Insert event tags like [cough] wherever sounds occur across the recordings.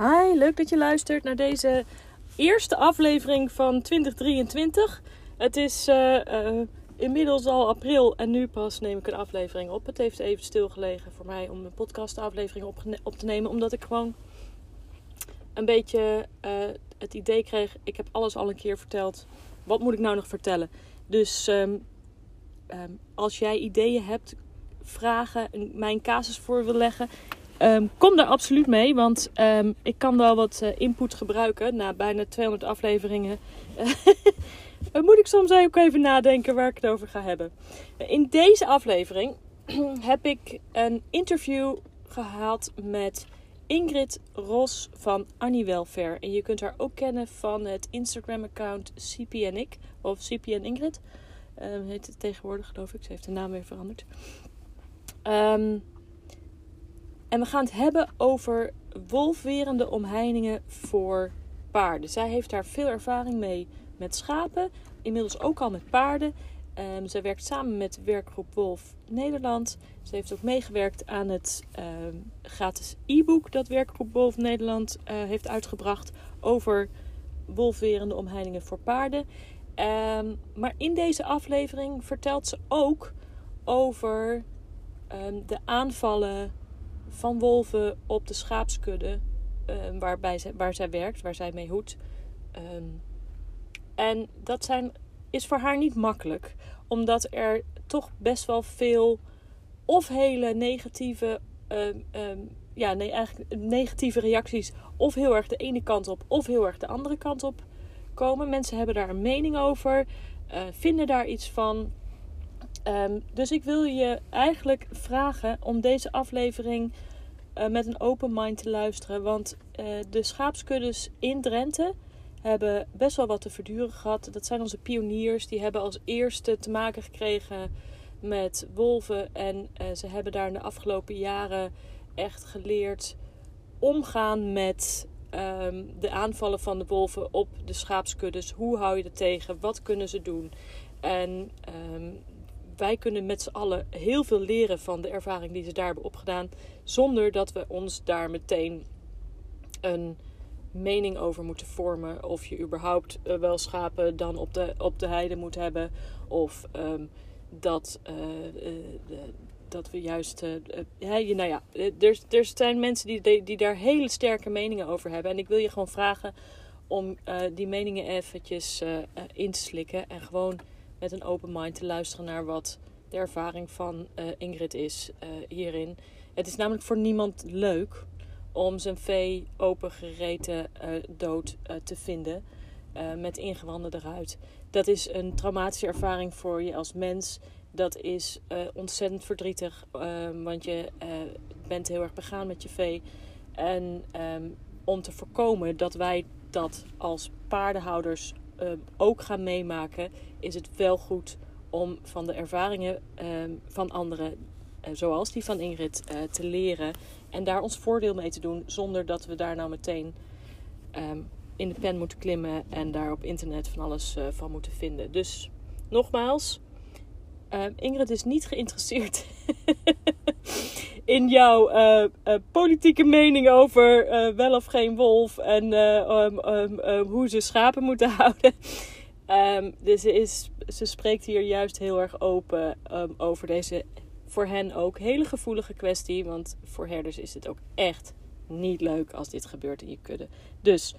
Hi, leuk dat je luistert naar deze eerste aflevering van 2023. Het is uh, uh, inmiddels al april en nu pas neem ik een aflevering op. Het heeft even stilgelegen voor mij om een podcastaflevering op, op te nemen, omdat ik gewoon een beetje uh, het idee kreeg: ik heb alles al een keer verteld. Wat moet ik nou nog vertellen? Dus um, um, als jij ideeën hebt, vragen, mijn casus voor wil leggen, Um, kom daar absoluut mee, want um, ik kan wel wat uh, input gebruiken na bijna 200 afleveringen. Dan [laughs] moet ik soms ook even nadenken waar ik het over ga hebben. In deze aflevering [clears throat] heb ik een interview gehad met Ingrid Ros van Annie Welfare. En je kunt haar ook kennen van het Instagram-account CPNIK of CPN Ingrid. Um, heet het tegenwoordig, geloof ik. Ze heeft de naam weer veranderd. Um, en we gaan het hebben over wolfwerende omheiningen voor paarden. Zij heeft daar veel ervaring mee met schapen, inmiddels ook al met paarden. Um, zij werkt samen met werkgroep Wolf Nederland. Ze heeft ook meegewerkt aan het um, gratis e-book dat werkgroep Wolf Nederland uh, heeft uitgebracht over wolfwerende omheiningen voor paarden. Um, maar in deze aflevering vertelt ze ook over de aanvallen van wolven op de schaapskudde um, waarbij ze, waar zij werkt, waar zij mee hoedt. Um, en dat zijn, is voor haar niet makkelijk, omdat er toch best wel veel of hele negatieve, um, ja, nee, eigenlijk negatieve reacties, of heel erg de ene kant op, of heel erg de andere kant op komen. Mensen hebben daar een mening over, uh, vinden daar iets van. Um, dus ik wil je eigenlijk vragen om deze aflevering uh, met een open mind te luisteren. Want uh, de schaapskuddes in Drenthe hebben best wel wat te verduren gehad. Dat zijn onze pioniers. Die hebben als eerste te maken gekregen met wolven. En uh, ze hebben daar in de afgelopen jaren echt geleerd omgaan met um, de aanvallen van de wolven op de schaapskuddes. Hoe hou je dat tegen? Wat kunnen ze doen? En um, wij kunnen met z'n allen heel veel leren van de ervaring die ze daar hebben opgedaan. Zonder dat we ons daar meteen een mening over moeten vormen. Of je überhaupt uh, wel schapen dan op de, op de heide moet hebben. Of um, dat, uh, uh, dat we juist. ja, nou ja, er, er zijn mensen die, die daar hele sterke meningen over hebben. En ik wil je gewoon vragen om die meningen eventjes in te slikken. En gewoon met een open mind te luisteren naar wat de ervaring van uh, Ingrid is uh, hierin. Het is namelijk voor niemand leuk om zijn vee opengereten uh, dood te vinden met ingewanden eruit. Dat is een traumatische ervaring voor je als mens. Dat is ontzettend verdrietig, want je bent heel erg begaan met je vee. En um, om te voorkomen dat wij dat als paardenhouders ook gaan meemaken, is het wel goed om van de ervaringen um, van anderen, uh, zoals die van Ingrid, uh, te leren en daar ons voordeel mee te doen, zonder dat we daar nou meteen um, in de pen moeten klimmen en daar op internet van alles uh, van moeten vinden. Dus nogmaals, Ingrid is niet geïnteresseerd [laughs] in jouw politieke mening over wel of geen wolf en um, hoe ze schapen moeten [laughs] houden. Dus ze, is, ze spreekt hier juist heel erg open over deze voor hen ook hele gevoelige kwestie. Want voor herders is het ook echt niet leuk als dit gebeurt in je kudde. Dus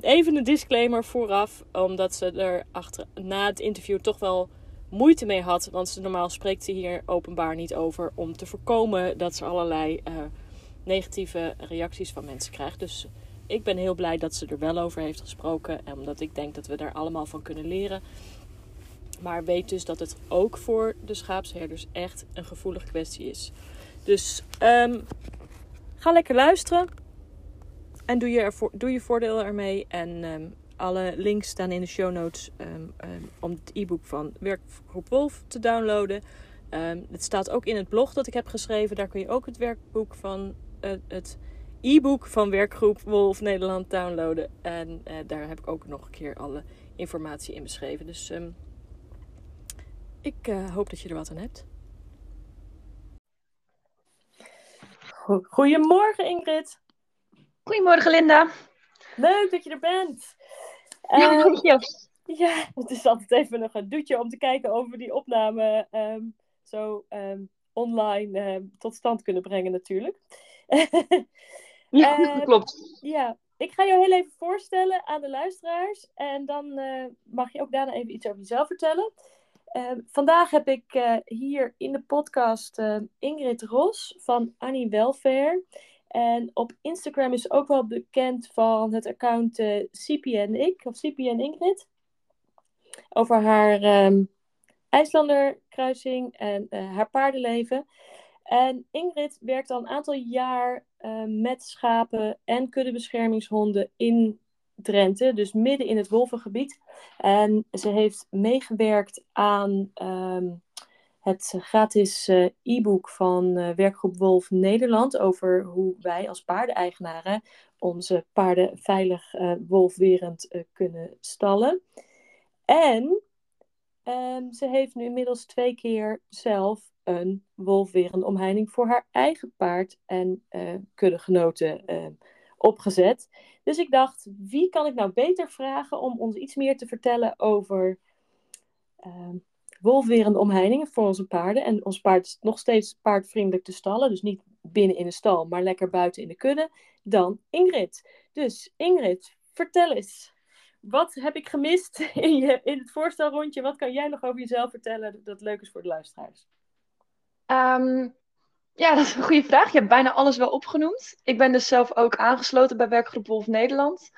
even een disclaimer vooraf, omdat ze er achter, na het interview toch wel moeite mee had. Want ze, normaal spreekt ze hier openbaar niet over om te voorkomen dat ze allerlei uh, negatieve reacties van mensen krijgt. Dus ik ben heel blij dat ze er wel over heeft gesproken. Omdat ik denk dat we daar allemaal van kunnen leren. Maar weet dus dat het ook voor de schaapsherders echt een gevoelige kwestie is. Dus um, ga lekker luisteren. En doe je, ervoor, doe je voordeel ermee. En um, alle links staan in de show notes um, om het e-book van Werkgroep Wolf te downloaden. het staat ook in het blog dat ik heb geschreven. Daar kun je ook het werkboek van uh, het e-book van werkgroep Wolf Nederland downloaden. En uh, daar heb ik ook nog een keer alle informatie in beschreven. Dus ik uh, hoop dat je er wat aan hebt. Goedemorgen Ingrid. Goedemorgen Linda. Leuk dat je er bent. Ja, Ehm, [laughs] ja, het is altijd even nog een doetje om te kijken of we die opname ehm, zo ehm, online tot stand kunnen brengen natuurlijk. [laughs] Ja, dat klopt. ja, ik ga jou heel even voorstellen aan de luisteraars en dan eh, mag je ook daarna even iets over jezelf vertellen. Vandaag heb ik eh, hier in de podcast Ingrid Ros van Annie Welfare. En op Instagram is ook wel bekend van het account eh CPN Ik, of CPN Ingrid. Over haar IJslanderkruising en eh, haar paardenleven. En Ingrid werkt al een aantal jaar eh, met schapen en kuddebeschermingshonden in Drenthe, dus midden in het wolvengebied. En ze heeft meegewerkt aan ehm, het gratis eh, e-book van eh, Werkgroep Wolf Nederland over hoe wij als paardeneigenaren onze paarden veilig eh, wolfwerend kunnen stallen. En ehm, ze heeft nu inmiddels twee keer zelf een wolfwerende omheining voor haar eigen paard en kuddegenoten eh, opgezet. Dus ik dacht, wie kan ik nou beter vragen om ons iets meer te vertellen over ehm wolfwerende omheiningen voor onze paarden. En ons paard is nog steeds paardvriendelijk te stallen, dus niet binnen in de stal, maar lekker buiten in de kudde, dan Ingrid. Dus Ingrid, vertel eens. Wat heb ik gemist [laughs] in, je, in het voorstelrondje? Wat kan jij nog over jezelf vertellen dat leuk is voor de luisteraars? Ehm, ja, dat is een goede vraag. Je hebt bijna alles wel opgenoemd. Ik ben dus zelf ook aangesloten bij Werkgroep Wolf Nederland.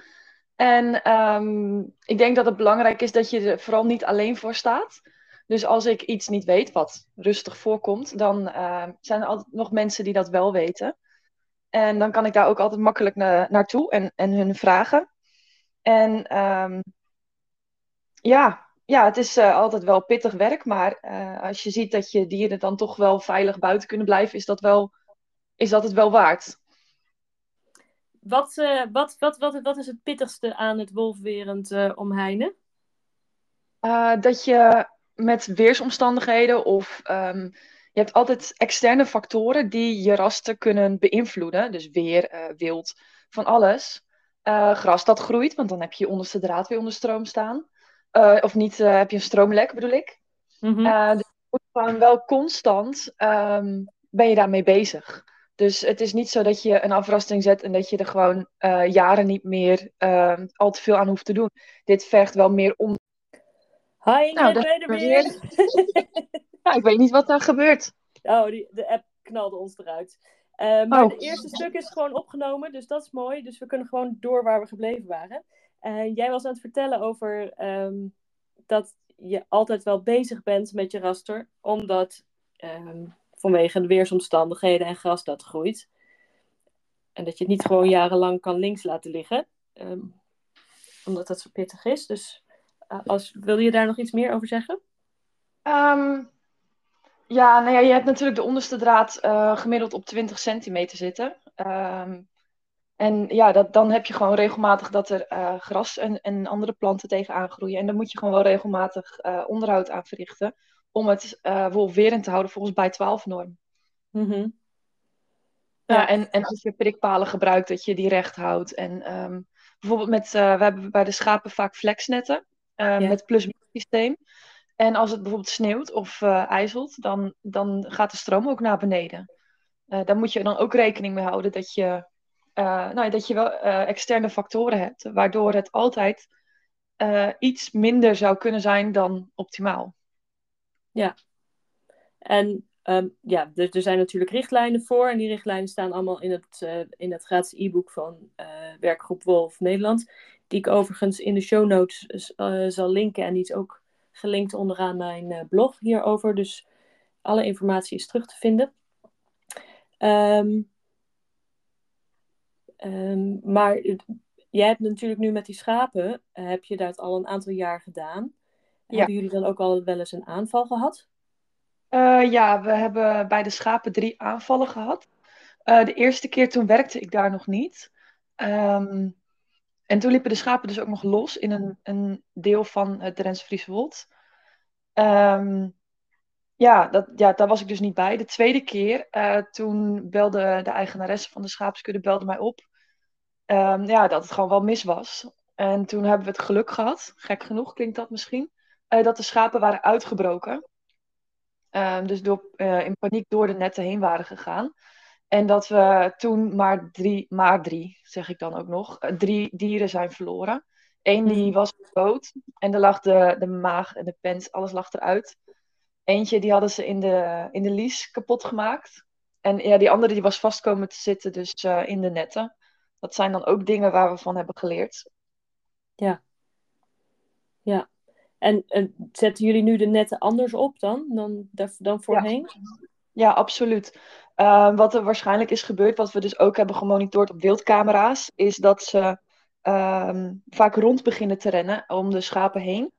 En ehm, ik denk dat het belangrijk is dat je er vooral niet alleen voor staat. Dus als ik iets niet weet, wat rustig voorkomt, dan ehm, zijn er altijd nog mensen die dat wel weten. En dan kan ik daar ook altijd makkelijk na naartoe en, en hun vragen. En ehm, ja, ja, het is eh, altijd wel pittig werk, maar eh, als je ziet dat je dieren dan toch wel veilig buiten kunnen blijven, is dat, wel, is dat het wel waard. Wat, eh, wat, wat, wat, wat is het pittigste aan het wolfwerend eh, omheinen? Dat je met weersomstandigheden of um, je hebt altijd externe factoren die je rasten kunnen beïnvloeden. Dus weer, uh, wild, van alles. Uh, gras dat groeit, want dan heb je je onderste draad weer onder stroom staan. of niet, heb je een stroomlek bedoel ik. Mm -hmm. dus je moet gewoon wel constant um, ben je daarmee bezig. Dus het is niet zo dat je een afrasting zet en dat je er gewoon jaren niet meer uh, al te veel aan hoeft te doen. Dit vergt wel meer om. Hi, nou, ben je er weer? [laughs] ja, ik weet niet wat daar gebeurt. Oh, die, de app knalde ons eruit. Uh, maar oh. het eerste stuk is gewoon opgenomen, dus dat is mooi. Dus we kunnen gewoon door waar we gebleven waren. Uh, jij was aan het vertellen over um, dat je altijd wel bezig bent met je raster, omdat um, vanwege de weersomstandigheden en gras dat groeit. En dat je het niet gewoon jarenlang kan links laten liggen, um, omdat dat zo pittig is. Dus als, wil je daar nog iets meer over zeggen? Um, ja, nou ja, je hebt natuurlijk de onderste draad uh, gemiddeld op 20 centimeter zitten. Um, en ja, dat, dan heb je gewoon regelmatig dat er uh, gras en, en andere planten tegenaan groeien. En daar moet je gewoon wel regelmatig uh, onderhoud aan verrichten. Om het wolfwerend te houden volgens bij 12 norm. Mm -hmm. ja. ja, en, en als je prikpalen gebruikt, dat je die recht houdt. En um, bijvoorbeeld met, we hebben bij de schapen vaak flexnetten. Ja. Met plus-min systeem. En als het bijvoorbeeld sneeuwt of ijzelt, dan, dan gaat de stroom ook naar beneden. daar moet je dan ook rekening mee houden dat je uh, nou, dat je wel uh, externe factoren hebt, waardoor het altijd uh, iets minder zou kunnen zijn dan optimaal. Ja, en um, ja, er, er, zijn natuurlijk richtlijnen voor, en die richtlijnen staan allemaal in het, in het gratis e-book van Werkgroep Wolf Nederland, die ik overigens in de show notes zal linken, en die is ook gelinkt onderaan mijn blog hierover, dus alle informatie is terug te vinden. Um, Um, maar jij hebt natuurlijk nu met die schapen, heb je dat al een aantal jaar gedaan. Ja. Hebben jullie dan ook al wel eens een aanval gehad? Uh, ja, we hebben bij de schapen drie aanvallen gehad. Uh, de eerste keer toen werkte ik daar nog niet. Um, en toen liepen de schapen dus ook nog los in een, een deel van het Drentse Wold. Um, ja, dat, ja, daar was ik dus niet bij. De tweede keer, uh, toen belde de eigenaresse van de schaapskudde belde mij op. ehm, ja, dat het gewoon wel mis was. En toen hebben we het geluk gehad, gek genoeg klinkt dat misschien, eh, dat de schapen waren uitgebroken. Ehm, dus door, eh, in paniek door de netten heen waren gegaan. En dat we toen maar drie, maar drie, zeg ik dan ook nog, eh, drie dieren zijn verloren. Eén die Mhm. was dood en er lag de, de maag en de pens, alles lag eruit. Eentje die hadden ze in de, in de lies kapot gemaakt. En ja, die andere die was vast komen te zitten, dus eh, in de netten. Dat zijn dan ook dingen waar we van hebben geleerd. Ja. En, en zetten jullie nu de netten anders op dan, dan, dan voorheen? Ja, absoluut. Eh, wat er waarschijnlijk is gebeurd, wat we dus ook hebben gemonitord op wildcamera's, is dat ze ehm, vaak rond beginnen te rennen om de schapen heen.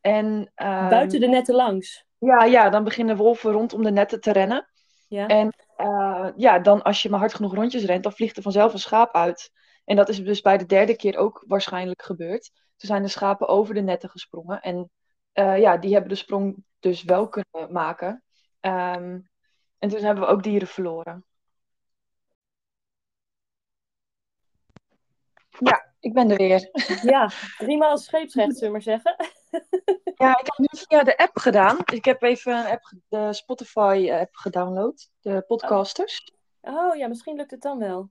En ehm, Buiten de netten langs? ja, ja, dan beginnen wolven rondom de netten te rennen. Ja. En eh, ja, dan als je maar hard genoeg rondjes rent, dan vliegt er vanzelf een schaap uit. En dat is dus bij de derde keer ook waarschijnlijk gebeurd. Toen zijn de schapen over de netten gesprongen. En eh, ja, die hebben de sprong dus wel kunnen maken. Ehm, en toen hebben we ook dieren verloren. Ja, ik ben er weer. [laughs] Ja, driemaal scheepsrecht, zullen we maar zeggen. [laughs] Ja, ik heb nu via de app gedaan. Ik heb even een app, de Spotify-app gedownload, de podcasters. Oh ja, misschien lukt het dan wel.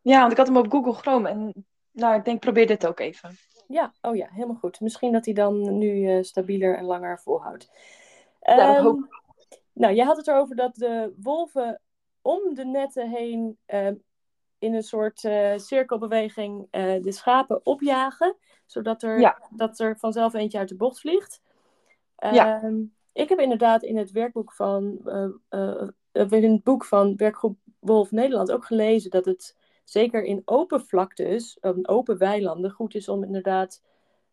Ja, want ik had hem op Google Chrome en nou, ik denk probeer dit ook even. Ja, oh ja, helemaal goed. Misschien dat hij dan nu eh, stabieler en langer volhoudt. Ja, dat Ehm, hoop nou, je had het erover dat de wolven om de netten heen ehm, in een soort eh, cirkelbeweging eh, de schapen opjagen, zodat er, Ja. dat er vanzelf eentje uit de bocht vliegt. Ja. Ehm, ik heb inderdaad in het werkboek van, in het boek van Werkgroep Wolf Nederland ook gelezen dat het zeker in open vlaktes, eh, open weilanden, goed is om inderdaad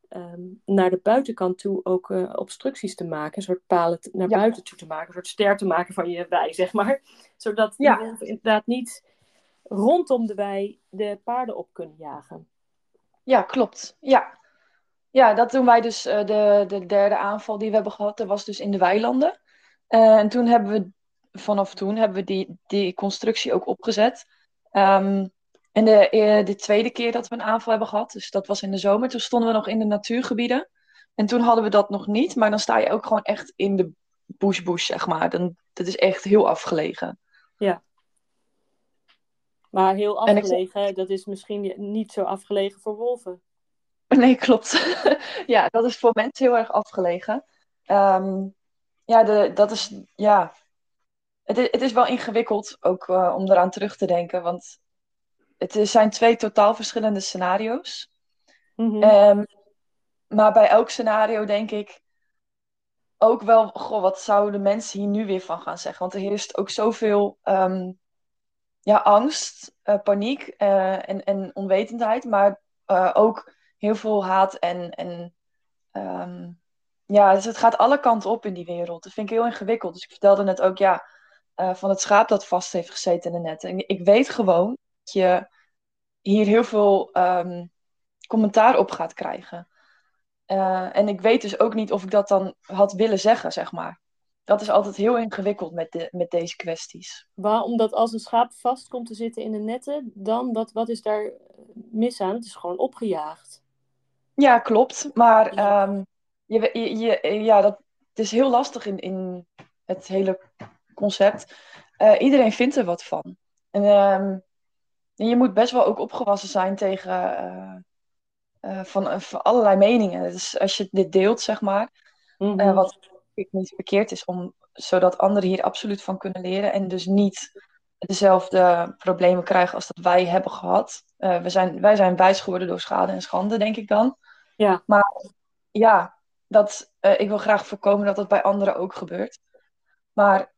ehm, naar de buitenkant toe ook eh, obstructies te maken. Een soort palen naar Ja. buiten toe te maken. Een soort ster te maken van je wei, zeg maar. [laughs] Zodat Ja. inderdaad niet rondom de wei de paarden op kunnen jagen. Ja, klopt. Ja. Ja, dat doen wij dus eh, de, de derde aanval die we hebben gehad. Dat was dus in de weilanden. Eh, en toen hebben we, vanaf toen hebben we die, die constructie ook opgezet. Ehm, en de, eh, de tweede keer dat we een aanval hebben gehad, dus dat was in de zomer, toen stonden we nog in de natuurgebieden. En toen hadden we dat nog niet, maar dan sta je ook gewoon echt in de bush bush, zeg maar. Dan, dat is echt heel afgelegen. Maar heel ik- afgelegen, dat is misschien niet zo afgelegen voor wolven. Nee, klopt. [laughs] ja, dat is voor mensen heel erg afgelegen. Ehm, ja, de, dat is, ja. Het is, het is wel ingewikkeld ook eh, om eraan terug te denken, want het zijn twee totaal verschillende scenario's. Mhm. Ehm, maar bij elk scenario denk ik ook wel, goh, wat zouden mensen hier nu weer van gaan zeggen? Want er heerst ook zoveel ehm, ja, angst, eh, paniek eh, en, en onwetendheid, maar eh, ook heel veel haat en, en ehm, ja, dus het gaat alle kanten op in die wereld. Dat vind ik heel ingewikkeld. Dus ik vertelde net ook, ja, van het schaap dat vast heeft gezeten in de netten. En ik weet gewoon je hier heel veel ehm, commentaar op gaat krijgen. Eh, en ik weet dus ook niet of ik dat dan had willen zeggen, zeg maar. Dat is altijd heel ingewikkeld met, de, met deze kwesties. Waar, omdat als een schaap vast komt te zitten in de netten, dan wat, wat is daar mis aan? Het is gewoon opgejaagd. Ja, klopt. Maar Ja. ehm, je, je, je- ja, dat, het is heel lastig in, in het hele concept. Eh, iedereen vindt er wat van. En ehm, en je moet best wel ook opgewassen zijn tegen eh, eh, van, eh, van allerlei meningen. Dus als je dit deelt, zeg maar, Mhm. eh, wat ik niet verkeerd is, om, zodat anderen hier absoluut van kunnen leren en dus niet dezelfde problemen krijgen als dat wij hebben gehad. Eh, we zijn, wij zijn wijs geworden door schade en schande, denk ik dan. Ja. Maar ja, dat, ik wil graag voorkomen dat dat bij anderen ook gebeurt. Maar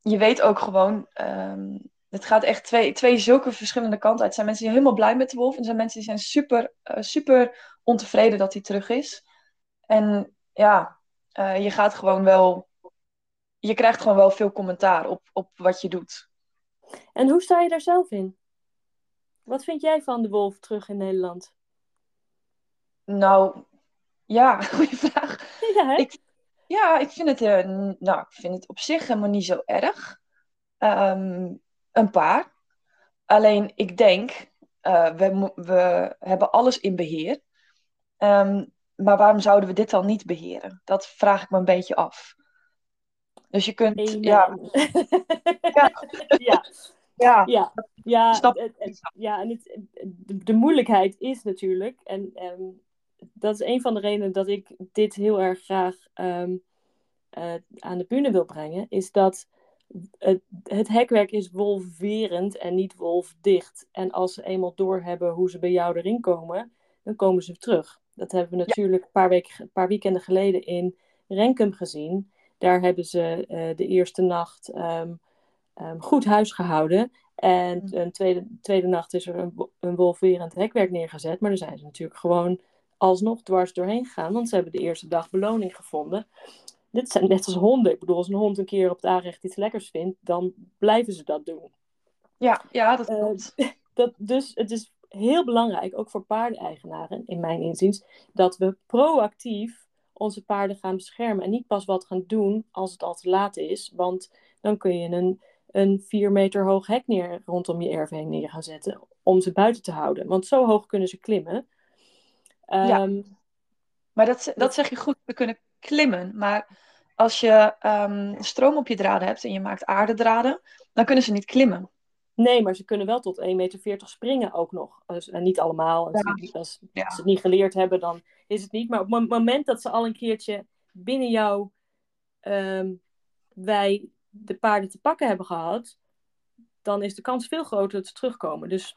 je weet ook gewoon, ehm, het gaat echt twee, twee zulke verschillende kanten uit. Er zijn mensen die helemaal blij met de wolf en er zijn mensen die zijn super, eh, super ontevreden dat hij terug is. En ja, eh, je gaat gewoon wel, je krijgt gewoon wel veel commentaar op, op wat je doet. En hoe sta je daar zelf in? Wat vind jij van de wolf terug in Nederland? Nou, ja, [laughs] goede vraag. [laughs] Ja, hè? Ik- Ja, ik vind het, eh, n- nou, ik vind het op zich helemaal niet zo erg. Ehm, een paar. Alleen ik denk eh, we, we hebben alles in beheer. Ehm, maar waarom zouden we dit dan niet beheren? Dat vraag ik me een beetje af. Dus je kunt. [laughs] Ja. ja. ja. Ja, ja, ja, ja en het, de, moeilijkheid is natuurlijk, en dat is een van de redenen dat ik dit heel erg graag um, uh, aan de bühne wil brengen, is dat het, het hekwerk is wolverend en niet wolfdicht. En als ze eenmaal doorhebben hoe ze bij jou erin komen, dan komen ze terug. Dat hebben we natuurlijk een paar, weken, een paar weekenden geleden in Renkum gezien. Daar hebben ze uh, de eerste nacht um, um, goed huis gehouden. En mm. een tweede, tweede nacht is er een, een wolverend hekwerk neergezet. Maar dan zijn ze natuurlijk gewoon alsnog dwars doorheen gegaan. Want ze hebben de eerste dag beloning gevonden. Dit zijn net als honden. Ik bedoel, als een hond een keer op het aanrecht iets lekkers vindt, dan blijven ze dat doen. Ja, ja dat eh, klopt. [laughs] dat, dus het is heel belangrijk, ook voor paardeneigenaren, in mijn inziens, dat we proactief onze paarden gaan beschermen. En niet pas wat gaan doen als het al te laat is. Want dan kun je een, een vier meter hoog hek neer rondom je erf heen neer gaan zetten. Om ze buiten te houden. Want zo hoog kunnen ze klimmen. ja. Ehm, maar dat, dat zeg je goed. We kunnen klimmen. Maar als je um, stroom op je draden hebt en je maakt aardedraden, dan kunnen ze niet klimmen. Nee, maar ze kunnen wel tot 1,40 meter springen ook nog. Dus, en niet allemaal. Als, als, ze het niet geleerd hebben, dan is het niet. Maar op het moment dat ze al een keertje binnen jou um, wij de paarden te pakken hebben gehad, dan is de kans veel groter dat ze terugkomen. Dus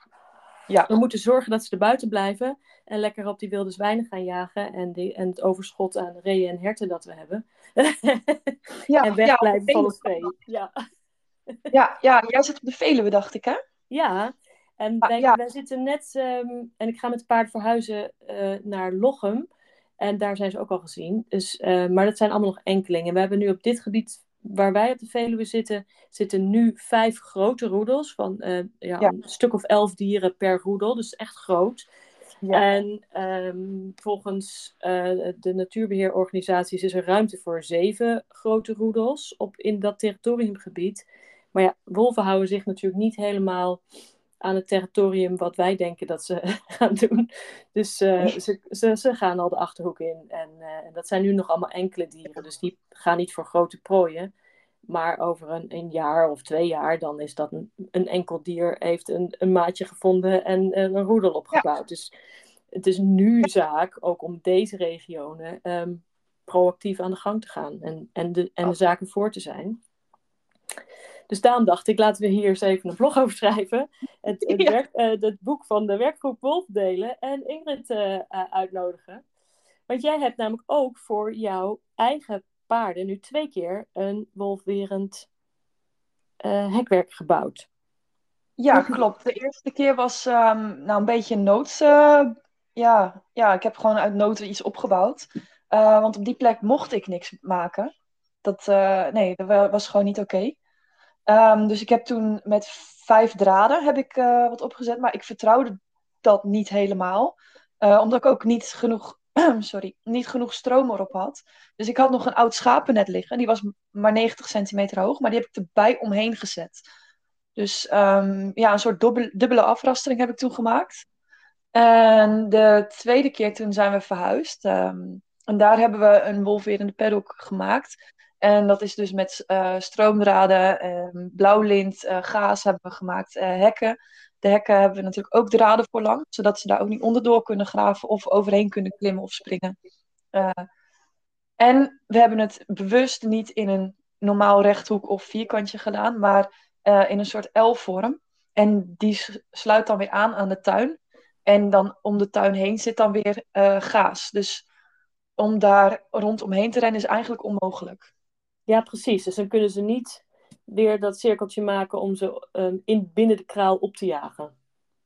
ja. we moeten zorgen dat ze er buiten blijven en lekker op die wilde zwijnen gaan jagen en, die, en het overschot aan reeën en herten dat we hebben. [laughs] ja, en wegblijven ja, van het vee. Ja. ja, ja, jij zit op de Veluwe, dacht ik, hè? Ja, en wij, ja. wij zitten net, um, en ik ga met paard verhuizen uh, naar Lochem. En daar zijn ze ook al gezien. Dus, uh, maar dat zijn allemaal nog enkelingen. We hebben nu op dit gebied waar wij op de Veluwe zitten, zitten nu vijf grote roedels. Van uh, ja, ja, een stuk of elf dieren per roedel. Dus echt groot. En um, volgens uh, de natuurbeheerorganisaties is er ruimte voor zeven grote roedels op, in dat territoriumgebied. Maar ja, wolven houden zich natuurlijk niet helemaal aan het territorium wat wij denken dat ze [laughs] gaan doen. Dus uh, ze, ze, ze, gaan al de achterhoek in. En uh, dat zijn nu nog allemaal enkele dieren, dus die gaan niet voor grote prooien. Maar over een, een jaar of twee jaar, dan is dat een, een enkel dier heeft een, een maatje gevonden en, een roedel opgebouwd. Dus het is nu zaak, ook om deze regionen, um, proactief aan de gang te gaan en, en, de, en de zaken voor te zijn. Dus daarom dacht ik, laten we hier eens even een blog over schrijven. Het, het, werk, uh, het boek van de werkgroep Wolf delen en Ingrid uh, uh, uitnodigen. Want jij hebt namelijk ook voor jouw eigen paarden nu twee keer een wolfwerend hekwerk gebouwd. Ja, klopt. De eerste keer was um, nou een beetje nood. ja, ja, ik heb gewoon uit nood iets opgebouwd. want op die plek mocht ik niks maken. Dat, nee, dat was gewoon niet oké. Um, dus ik heb toen met vijf draden heb ik, uh, wat opgezet, maar ik vertrouwde dat niet helemaal. Uh, omdat ik ook niet genoeg, [clears throat] sorry, niet genoeg stroom erop had. Dus ik had nog een oud schapennet liggen. Die was maar 90 centimeter hoog, maar die heb ik erbij omheen gezet. Dus um, ja, een soort dubbele, dubbele afrastering heb ik toen gemaakt. En de tweede keer toen zijn we verhuisd. Um, en daar hebben we een wolverende paddock gemaakt. En dat is dus met uh, stroomdraden, uh, blauw lint, uh, gaas hebben we gemaakt, eh, hekken. De hekken hebben we natuurlijk ook draden voor lang, zodat ze daar ook niet onderdoor kunnen graven of overheen kunnen klimmen of springen. en we hebben het bewust niet in een normaal rechthoek of vierkantje gedaan, maar in een soort L-vorm. En die sluit dan weer aan aan de tuin. En dan om de tuin heen zit dan weer gaas. Dus om daar rondomheen te rennen is eigenlijk onmogelijk. Ja, precies. Dus dan kunnen ze niet weer dat cirkeltje maken om ze um, in, binnen de kraal op te jagen.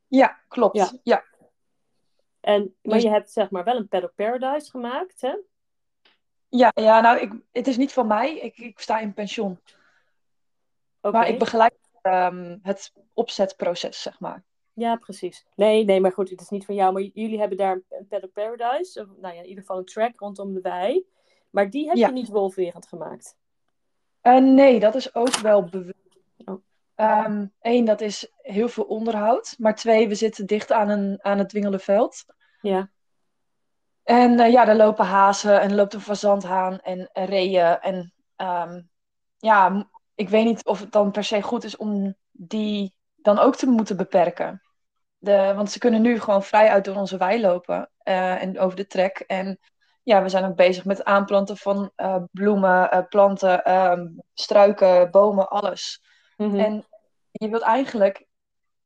Ja, klopt. Ja. ja. En, maar dus... je hebt zeg maar wel een Paddock Paradise gemaakt, hè? Ja, ja nou, ik, het is niet van mij. Ik, ik sta in pensioen. Okay. Maar ik begeleid um, het opzetproces, zeg maar. Ja, precies. Nee, nee, maar goed, het is niet van jou. Maar jullie hebben daar een Paddock Paradise. Of, nou ja, in ieder geval een track rondom de wei. Maar die heb je niet wolverend gemaakt. Uh, nee, dat is ook wel bewust. Oh. Eén, ehm, dat is heel veel onderhoud. Maar twee, we zitten dicht aan, een, aan het Dwingelenveld. Ja. En uh, ja, daar lopen hazen en er loopt een fazanthaan en, en reeën. En ehm, ja, ik weet niet of het dan per se goed is om die dan ook te moeten beperken. De, want ze kunnen nu gewoon vrij uit door onze wei lopen uh, en over de trek. En ja, we zijn ook bezig met aanplanten van uh, bloemen, uh, planten, um, struiken, bomen, alles. Mm -hmm. En je wilt eigenlijk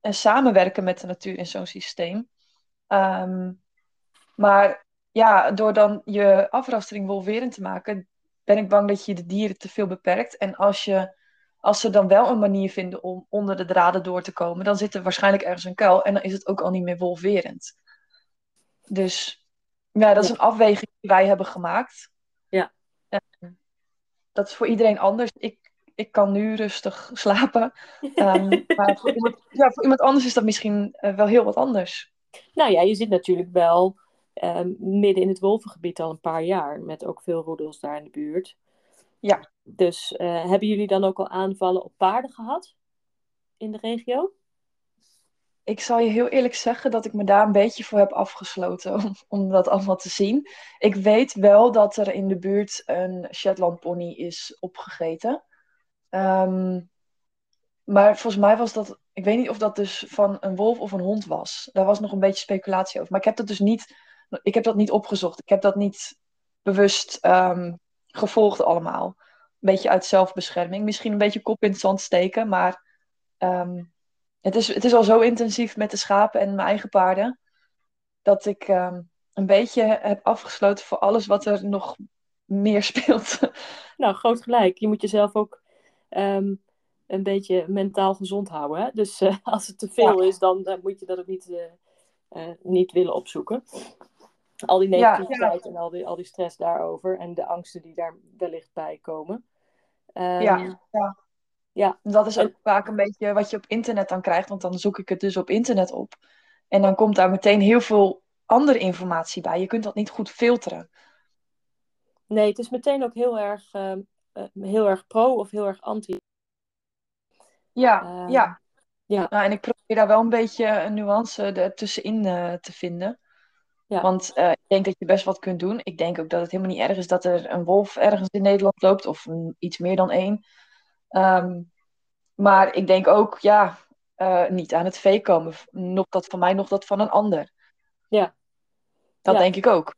samenwerken met de natuur in zo'n systeem. Um, maar ja, door dan je afrastering wolverend te maken, ben ik bang dat je de dieren te veel beperkt. En als, je, als ze dan wel een manier vinden om onder de draden door te komen, dan zit er waarschijnlijk ergens een kuil en dan is het ook al niet meer wolverend. Dus ja, dat is een afweging die wij hebben gemaakt. Ja. En dat is voor iedereen anders. Ik, ik kan nu rustig slapen. um, [laughs] maar voor iemand, ja, voor iemand anders is dat misschien uh, wel heel wat anders. Nou ja, je zit natuurlijk wel um, midden in het wolvengebied al een paar jaar. Met ook veel roedels daar in de buurt. Ja. Dus uh, hebben jullie dan ook al aanvallen op paarden gehad in de regio? Ik zal je heel eerlijk zeggen dat ik me daar een beetje voor heb afgesloten om, dat allemaal te zien. Ik weet wel dat er in de buurt een Shetland pony is opgegeten. Um, maar volgens mij was dat, ik weet niet of dat dus van een wolf of een hond was. Daar was nog een beetje speculatie over. Maar ik heb dat dus niet ik heb dat niet opgezocht. Ik heb dat niet bewust um, gevolgd allemaal. Een beetje uit zelfbescherming. Misschien een beetje kop in het zand steken, maar um, het, is, het is al zo intensief met de schapen en mijn eigen paarden, dat ik um, een beetje heb afgesloten voor alles wat er nog meer [laughs] speelt. Nou, groot gelijk. Je moet jezelf ook um, een beetje mentaal gezond houden. Hè? Dus uh, [laughs] als het te veel ja. is, dan uh, moet je dat ook niet, uh, niet willen opzoeken. Al die negativiteit ja, ja. en al die, al die stress daarover en de angsten die daar wellicht bij komen. Um, ja, ja. Ja. Dat is ook vaak een beetje wat je op internet dan krijgt, want dan zoek ik het dus op internet op. En dan komt daar meteen heel veel andere informatie bij. Je kunt dat niet goed filteren. Nee, het is meteen ook heel erg, uh, heel erg pro of heel erg anti. Ja, uh, ja. ja. Nou, en ik probeer daar wel een beetje een nuance ertussenin uh, te vinden. Ja. Want uh, ik denk dat je best wat kunt doen. Ik denk ook dat het helemaal niet erg is dat er een wolf ergens in Nederland loopt, of een, iets meer dan één. Um, maar ik denk ook, ja, uh, niet aan het vee komen. Nog dat van mij, nog dat van een ander. Ja. Dat ja. denk ik ook.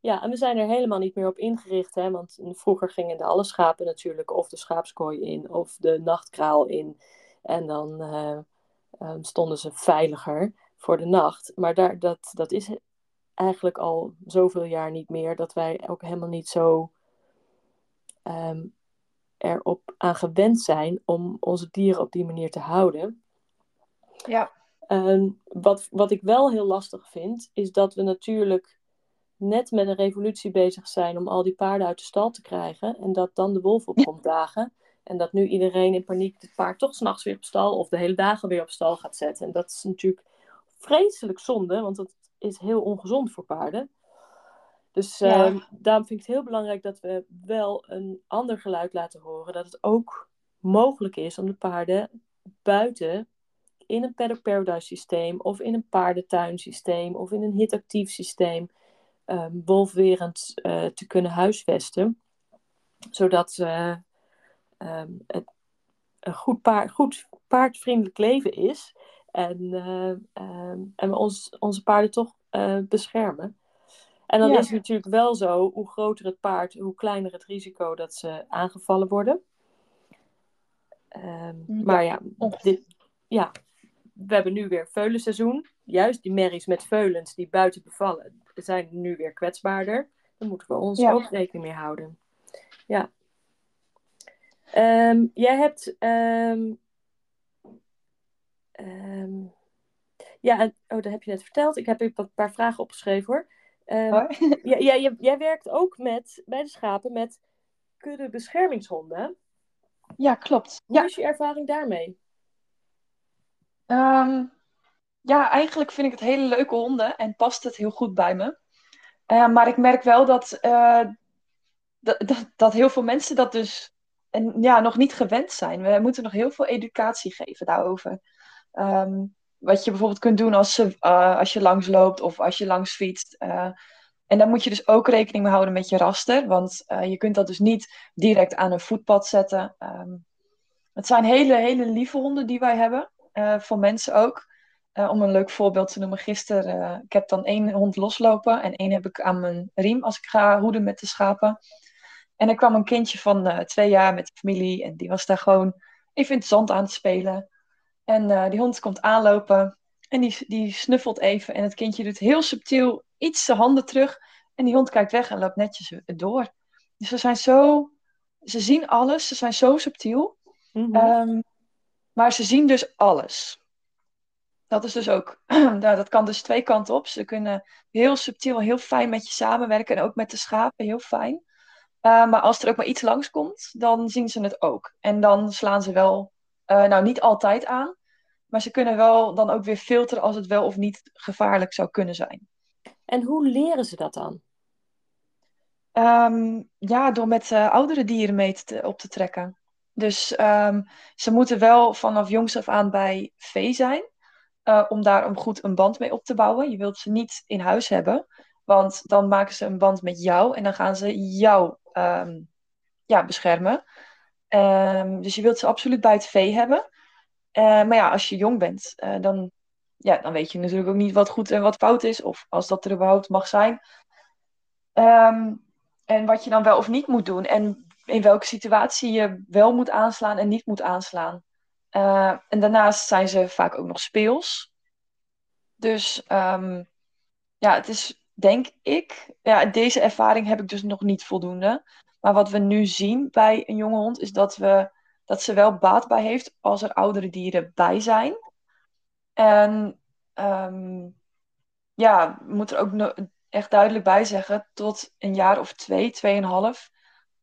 Ja, en we zijn er helemaal niet meer op ingericht. Hè? Want vroeger gingen de alle schapen natuurlijk of de schaapskooi in of de nachtkraal in. En dan uh, um, stonden ze veiliger voor de nacht. Maar daar, dat, dat is eigenlijk al zoveel jaar niet meer, dat wij ook helemaal niet zo um, erop aan gewend zijn om onze dieren op die manier te houden. Ja. Um, wat, wat ik wel heel lastig vind, is dat we natuurlijk net met een revolutie bezig zijn om al die paarden uit de stal te krijgen. En dat dan de wolf op [laughs] komt dagen. En dat nu iedereen in paniek het paard toch s'nachts weer op stal of de hele dagen weer op stal gaat zetten. En dat is natuurlijk vreselijk zonde, want dat is heel ongezond voor paarden. Dus ja. uh, daarom vind ik het heel belangrijk dat we wel een ander geluid laten horen. Dat het ook mogelijk is om de paarden buiten in een paddock paradise systeem of in een paardentuinsysteem of in een hitactief systeem um, wolfwerend uh, te kunnen huisvesten. Zodat uh, um, het een goed, paard, goed paardvriendelijk leven is. En, uh, um, en we ons, onze paarden toch uh, beschermen. En dan ja. is het natuurlijk wel zo, hoe groter het paard, hoe kleiner het risico dat ze aangevallen worden. Um, ja. Maar ja, dit, ja, we hebben nu weer veulenseizoen. Juist die merries met veulens die buiten bevallen, zijn nu weer kwetsbaarder. Daar moeten we ons ja. ook rekening mee houden. Ja. Um, jij hebt um, Um, ja, oh, dat heb je net verteld. Ik heb een paar vragen opgeschreven hoor. Um, oh. ja, ja, jij, jij werkt ook met, bij de schapen met kudde beschermingshonden. Ja, klopt. Hoe ja. is je ervaring daarmee? Um, ja, eigenlijk vind ik het hele leuke honden en past het heel goed bij me. Uh, maar ik merk wel dat, uh, dat, dat, dat heel veel mensen dat dus en ja, nog niet gewend zijn. We moeten nog heel veel educatie geven daarover. Ehm, wat je bijvoorbeeld kunt doen als, ze, uh, als je langs loopt of als je langs fietst. Uh, en daar moet je dus ook rekening mee houden met je raster. Want uh, je kunt dat dus niet direct aan een voetpad zetten. Um, het zijn hele, hele lieve honden die wij hebben. voor mensen ook. om een leuk voorbeeld te noemen. Gisteren, ik heb dan één hond loslopen. En één heb ik aan mijn riem als ik ga hoeden met de schapen. En er kwam een kindje van twee jaar met de familie. En die was daar gewoon even in het zand aan het spelen. En uh, die hond komt aanlopen en die, die snuffelt even. En het kindje doet heel subtiel iets zijn handen terug. En die hond kijkt weg en loopt netjes door. Dus ze zijn zo. Ze zien alles, ze zijn zo subtiel. Mm -hmm. um, maar ze zien dus alles. Dat is dus ook. [clears throat] nou, dat kan dus twee kanten op. Ze kunnen heel subtiel, heel fijn met je samenwerken. En ook met de schapen, heel fijn. Uh, maar als er ook maar iets langskomt, dan zien ze het ook. En dan slaan ze wel, uh, nou niet altijd aan, maar ze kunnen wel dan ook weer filteren als het wel of niet gevaarlijk zou kunnen zijn. En hoe leren ze dat dan? Um, ja, door met uh, oudere dieren mee te, op te trekken. Dus um, ze moeten wel vanaf jongs af aan bij vee zijn. Uh, om daar om goed een band mee op te bouwen. Je wilt ze niet in huis hebben. Want dan maken ze een band met jou. En dan gaan ze jou um, ja, beschermen. dus je wilt ze absoluut bij het vee hebben. Uh, maar ja, als je jong bent, uh, dan, ja, dan weet je natuurlijk ook niet wat goed en wat fout is. Of als dat er überhaupt mag zijn. Um, en wat je dan wel of niet moet doen. En in welke situatie je wel moet aanslaan en niet moet aanslaan. Uh, en daarnaast zijn ze vaak ook nog speels. Dus um, ja, het is denk ik. Ja, deze ervaring heb ik dus nog niet voldoende. Maar wat we nu zien bij een jonge hond is dat we dat ze wel baat bij heeft als er oudere dieren bij zijn. En um, ja, moet er ook no echt duidelijk bij zeggen, tot een jaar of twee, tweeënhalf,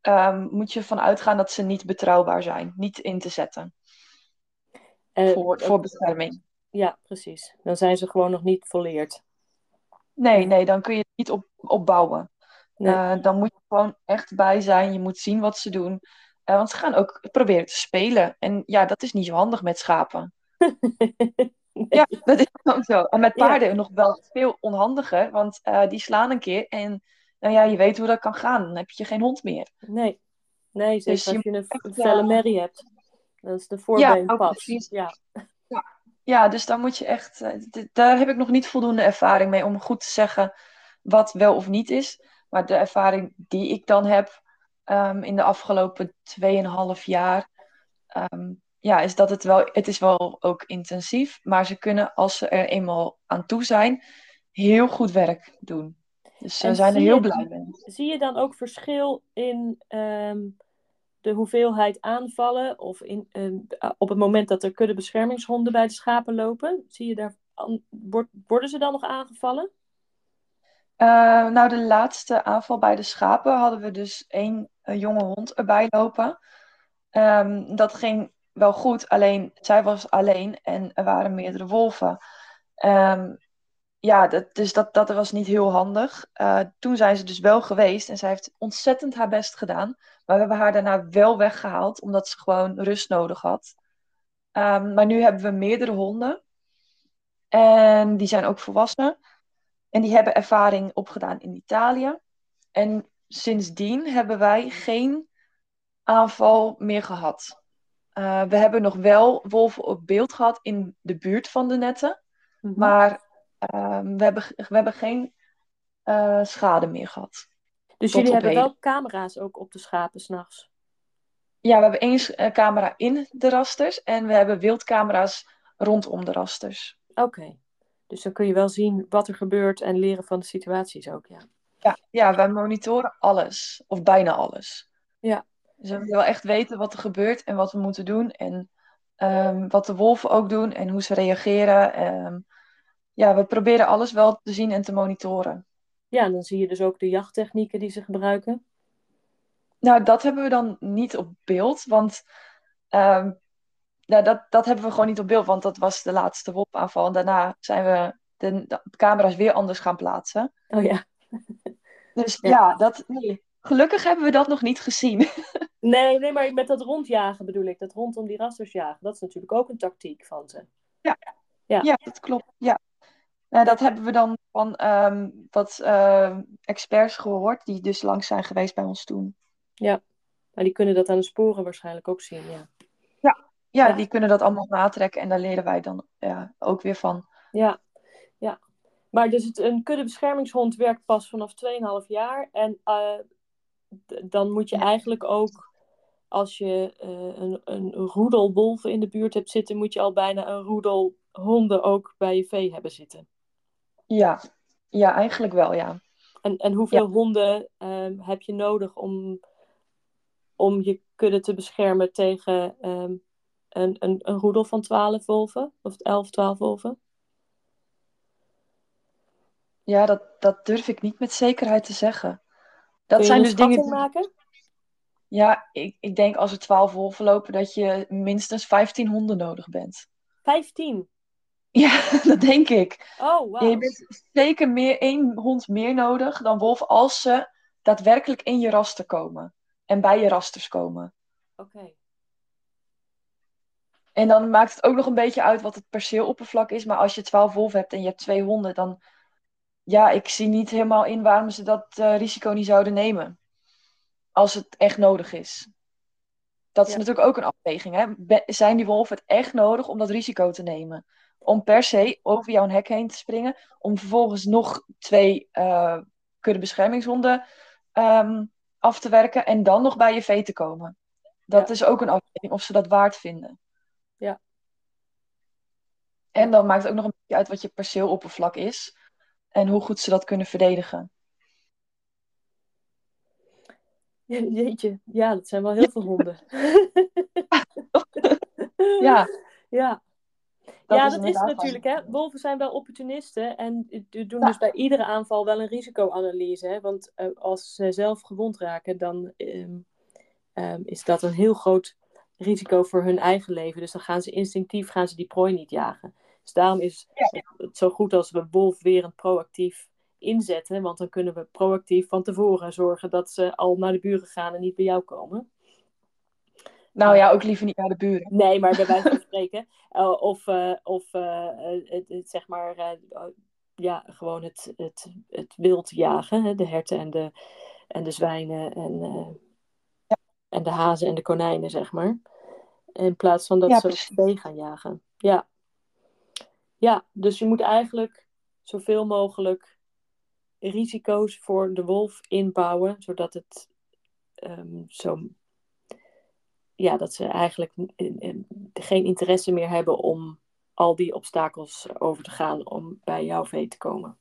um, moet je ervan uitgaan dat ze niet betrouwbaar zijn, niet in te zetten. Uh, voor, voor bescherming. Ja, precies. Dan zijn ze gewoon nog niet volleerd. Nee, nee, dan kun je het niet op, opbouwen. Nee. Uh, dan moet je gewoon echt bij zijn. Je moet zien wat ze doen. Uh, want ze gaan ook proberen te spelen. En ja, dat is niet zo handig met schapen. [laughs] nee. Ja, dat is gewoon zo. En met paarden ja. nog wel veel onhandiger. Want uh, die slaan een keer en nou ja, je weet hoe dat kan gaan. Dan heb je geen hond meer. Nee, nee zeker dus als je, een echt, felle merrie hebt. Dat is de voorbeenpas. Ja, ja. ja. ja, dus dan moet je echt... Uh, daar heb ik nog niet voldoende ervaring mee om goed te zeggen wat wel of niet is. Maar de ervaring die ik dan heb um, in de afgelopen 2,5 jaar, um, ja, is dat het wel, het is wel ook intensief, maar ze kunnen als ze er eenmaal aan toe zijn, heel goed werk doen. Dus ze zijn er heel blij mee. Zie je dan ook verschil in um, de hoeveelheid aanvallen of in, um, op het moment dat er kuddebeschermingshonden bij de schapen lopen? Zie je daar, worden ze dan nog aangevallen? Uh, nou, de laatste aanval bij de schapen hadden we dus één een jonge hond erbij lopen. Um, dat ging wel goed, alleen zij was alleen en er waren meerdere wolven. Um, ja, dat, dus dat, dat was niet heel handig. Uh, toen zijn ze dus wel geweest en zij heeft ontzettend haar best gedaan. Maar we hebben haar daarna wel weggehaald, omdat ze gewoon rust nodig had. Um, maar nu hebben we meerdere honden. En die zijn ook volwassen. En die hebben ervaring opgedaan in Italië. En sindsdien hebben wij geen aanval meer gehad. Uh, we hebben nog wel wolven op beeld gehad in de buurt van de netten. Mm -hmm. Maar uh, we, hebben, we hebben geen uh, schade meer gehad. Dus jullie hebben één. wel camera's ook op de schapen s'nachts? Ja, we hebben één camera in de rasters en we hebben wildcamera's rondom de rasters. Oké, okay. Dus dan kun je wel zien wat er gebeurt en leren van de situaties ook, ja. Ja, ja, wij monitoren alles, of bijna alles. Ja. Dus we willen wel echt weten wat er gebeurt en wat we moeten doen. En um, wat de wolven ook doen en hoe ze reageren. Um, ja, we proberen alles wel te zien en te monitoren. Ja, en dan zie je dus ook de jachttechnieken die ze gebruiken. Nou, dat hebben we dan niet op beeld, want um, nou, dat, dat hebben we gewoon niet op beeld, want dat was de laatste wolfaanval. En daarna zijn we de, de camera's weer anders gaan plaatsen. Oh ja. [laughs] Dus ja, ja dat, nee. gelukkig hebben we dat nog niet gezien. [laughs] Nee, nee, maar met dat rondjagen bedoel ik. Dat rondom die rasters jagen. Dat is natuurlijk ook een tactiek van ze. Ja, Ja. ja dat klopt. Ja. Nou, dat hebben we dan van ehm, wat ehm, experts gehoord, die dus langs zijn geweest bij ons toen. Maar die kunnen dat aan de sporen waarschijnlijk ook zien, ja. Ja, die kunnen dat allemaal natrekken en daar leren wij dan ja, ook weer van. Ja, ja. Maar dus het, een kuddebeschermingshond werkt pas vanaf 2,5 jaar. En eh, dan moet je eigenlijk ook, als je eh, een, een roedel wolven in de buurt hebt zitten, moet je al bijna een roedel honden ook bij je vee hebben zitten. Ja, ja eigenlijk wel, ja. En, en hoeveel honden ehm, heb je nodig om, om je kudde te beschermen tegen ehm, een, een, een roedel van 12 wolven? Of 11, 12 wolven? Ja, dat, dat durf ik niet met zekerheid te zeggen. Dat Kun zijn dus dingen. maken? Ja, ik, ik denk als er twaalf wolven lopen, dat je minstens 15 honden nodig bent. 15. Ja, [laughs] dat denk ik. Oh, wauw. Je bent zeker meer één hond meer nodig dan wolf als ze daadwerkelijk in je raster komen. En bij je rasters komen. Oké. En dan maakt het ook nog een beetje uit wat het perceeloppervlak is. Maar als je 12 wolven hebt en je hebt twee honden, dan. Ja, ik zie niet helemaal in waarom ze dat eh, risico niet zouden nemen. Als het echt nodig is. Dat is Ja. natuurlijk ook een afweging. Hè? Be- zijn die wolven het echt nodig om dat risico te nemen? Om per se over jouw hek heen te springen. Om vervolgens nog twee eh kudde beschermingshonden ehm, af te werken. En dan nog bij je vee te komen. Dat Ja. is ook een afweging of ze dat waard vinden. En dan maakt het ook nog een beetje uit wat je perceeloppervlak is. En hoe goed ze dat kunnen verdedigen. Jeetje, ja, dat zijn wel heel veel honden. Ja, [laughs] Ja, dat ja is dat is inderdaad natuurlijk, hè. Wolven zijn wel opportunisten en doen Ja. dus bij iedere aanval wel een risicoanalyse. Hè? Want eh, als ze zelf gewond raken, dan ehm, ehm, is dat een heel groot risico voor hun eigen leven. Dus dan gaan ze instinctief gaan ze die prooi niet jagen. Dus daarom is Ja. het zo goed als we wolf weer een proactief inzetten. Want dan kunnen we proactief van tevoren zorgen dat ze al naar de buren gaan en niet bij jou komen. Nou ja, ook liever niet naar de buren. Nee, maar bij wijze van [laughs] spreken. Eh, of eh, of eh, het, het, zeg maar, ja, gewoon het, het, het wild jagen. Hè? De herten en de, en de zwijnen en, eh, en de hazen en de konijnen, zeg maar. In plaats van dat Ja, ze precies. vee gaan jagen. Ja. Ja, dus je moet eigenlijk zoveel mogelijk risico's voor de wolf inbouwen, zodat het ehm, zo ja, dat ze eigenlijk geen interesse meer hebben om al die obstakels over te gaan om bij jouw vee te komen.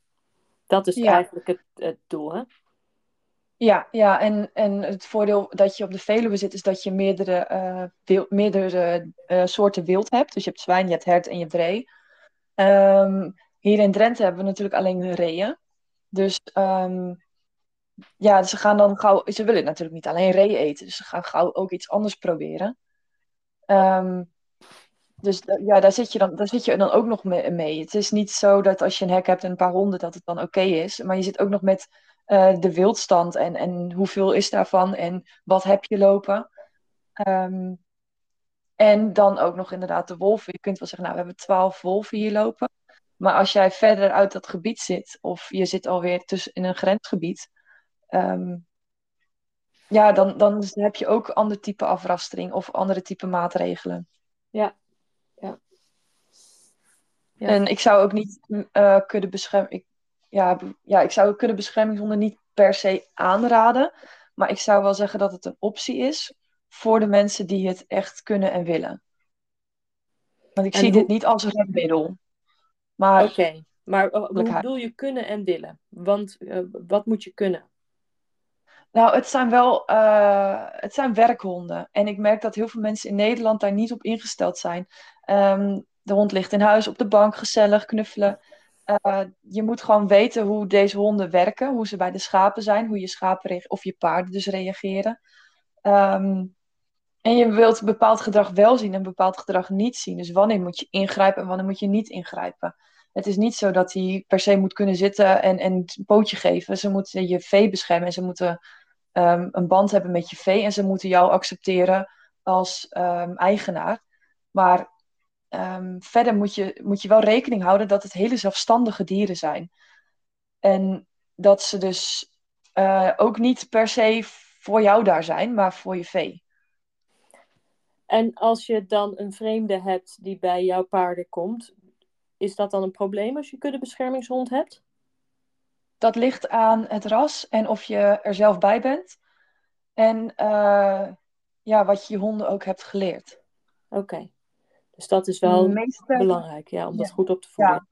Dat is Ja. eigenlijk het, het doel, hè? Ja, ja en, en het voordeel dat je op de Veluwe zit, is dat je meerdere, eh, meerdere eh, soorten wild hebt. Dus je hebt zwijn, je hebt hert en je hebt ree. Ehm, hier in Drenthe hebben we natuurlijk alleen de reeën. Dus ehm, ja, ze gaan dan gauw. Ze willen natuurlijk niet alleen ree eten, dus ze gaan gauw ook iets anders proberen. Ehm, dus ja, daar zit je dan, daar zit je dan ook nog me- mee. Het is niet zo dat als je een hek hebt en een paar honden, dat het dan oké is. Maar je zit ook nog met eh, de wildstand en, en hoeveel is daarvan en wat heb je lopen. Ehm, en dan ook nog inderdaad de wolven. Je kunt wel zeggen, nou, we hebben twaalf wolven hier lopen. Maar als jij verder uit dat gebied zit, of je zit alweer tussen in een grensgebied, ehm, ja, dan, dan heb je ook ander type afrastering of andere type maatregelen. Ja. Ja. Ja. En ik zou ook niet eh kunnen beschermen. Ik, ja, ja, ik zou kunnen beschermingshonden niet per se aanraden. Maar ik zou wel zeggen dat het een optie is voor de mensen die het echt kunnen en willen. Want ik En zie hoe- dit niet als redmiddel. Maar Oké, maar eh, hoe bedoel je kunnen en willen? Want eh, wat moet je kunnen? Nou, het zijn wel eh, het zijn werkhonden. En ik merk dat heel veel mensen in Nederland daar niet op ingesteld zijn. Ehm, de hond ligt in huis op de bank, gezellig, knuffelen. Eh, je moet gewoon weten hoe deze honden werken, hoe ze bij de schapen zijn, hoe je schapen of je paarden dus reageren. Ehm, en je wilt bepaald gedrag wel zien en bepaald gedrag niet zien. Dus wanneer moet je ingrijpen en wanneer moet je niet ingrijpen. Het is niet zo dat hij per se moet kunnen zitten en, en een pootje geven. Ze moeten je vee beschermen en ze moeten ehm, een band hebben met je vee en ze moeten jou accepteren als ehm, eigenaar. Maar ehm, verder moet je, moet je wel rekening houden dat het hele zelfstandige dieren zijn. En dat ze dus eh, ook niet per se voor jou daar zijn, maar voor je vee. En als je dan een vreemde hebt die bij jouw paarden komt, is dat dan een probleem als je kuddebeschermingshond hebt? Dat ligt aan het ras en of je er zelf bij bent. En uh, ja, wat je je honden ook hebt geleerd. Oké, dus dat is wel meeste... belangrijk, ja, om dat goed op te voeden.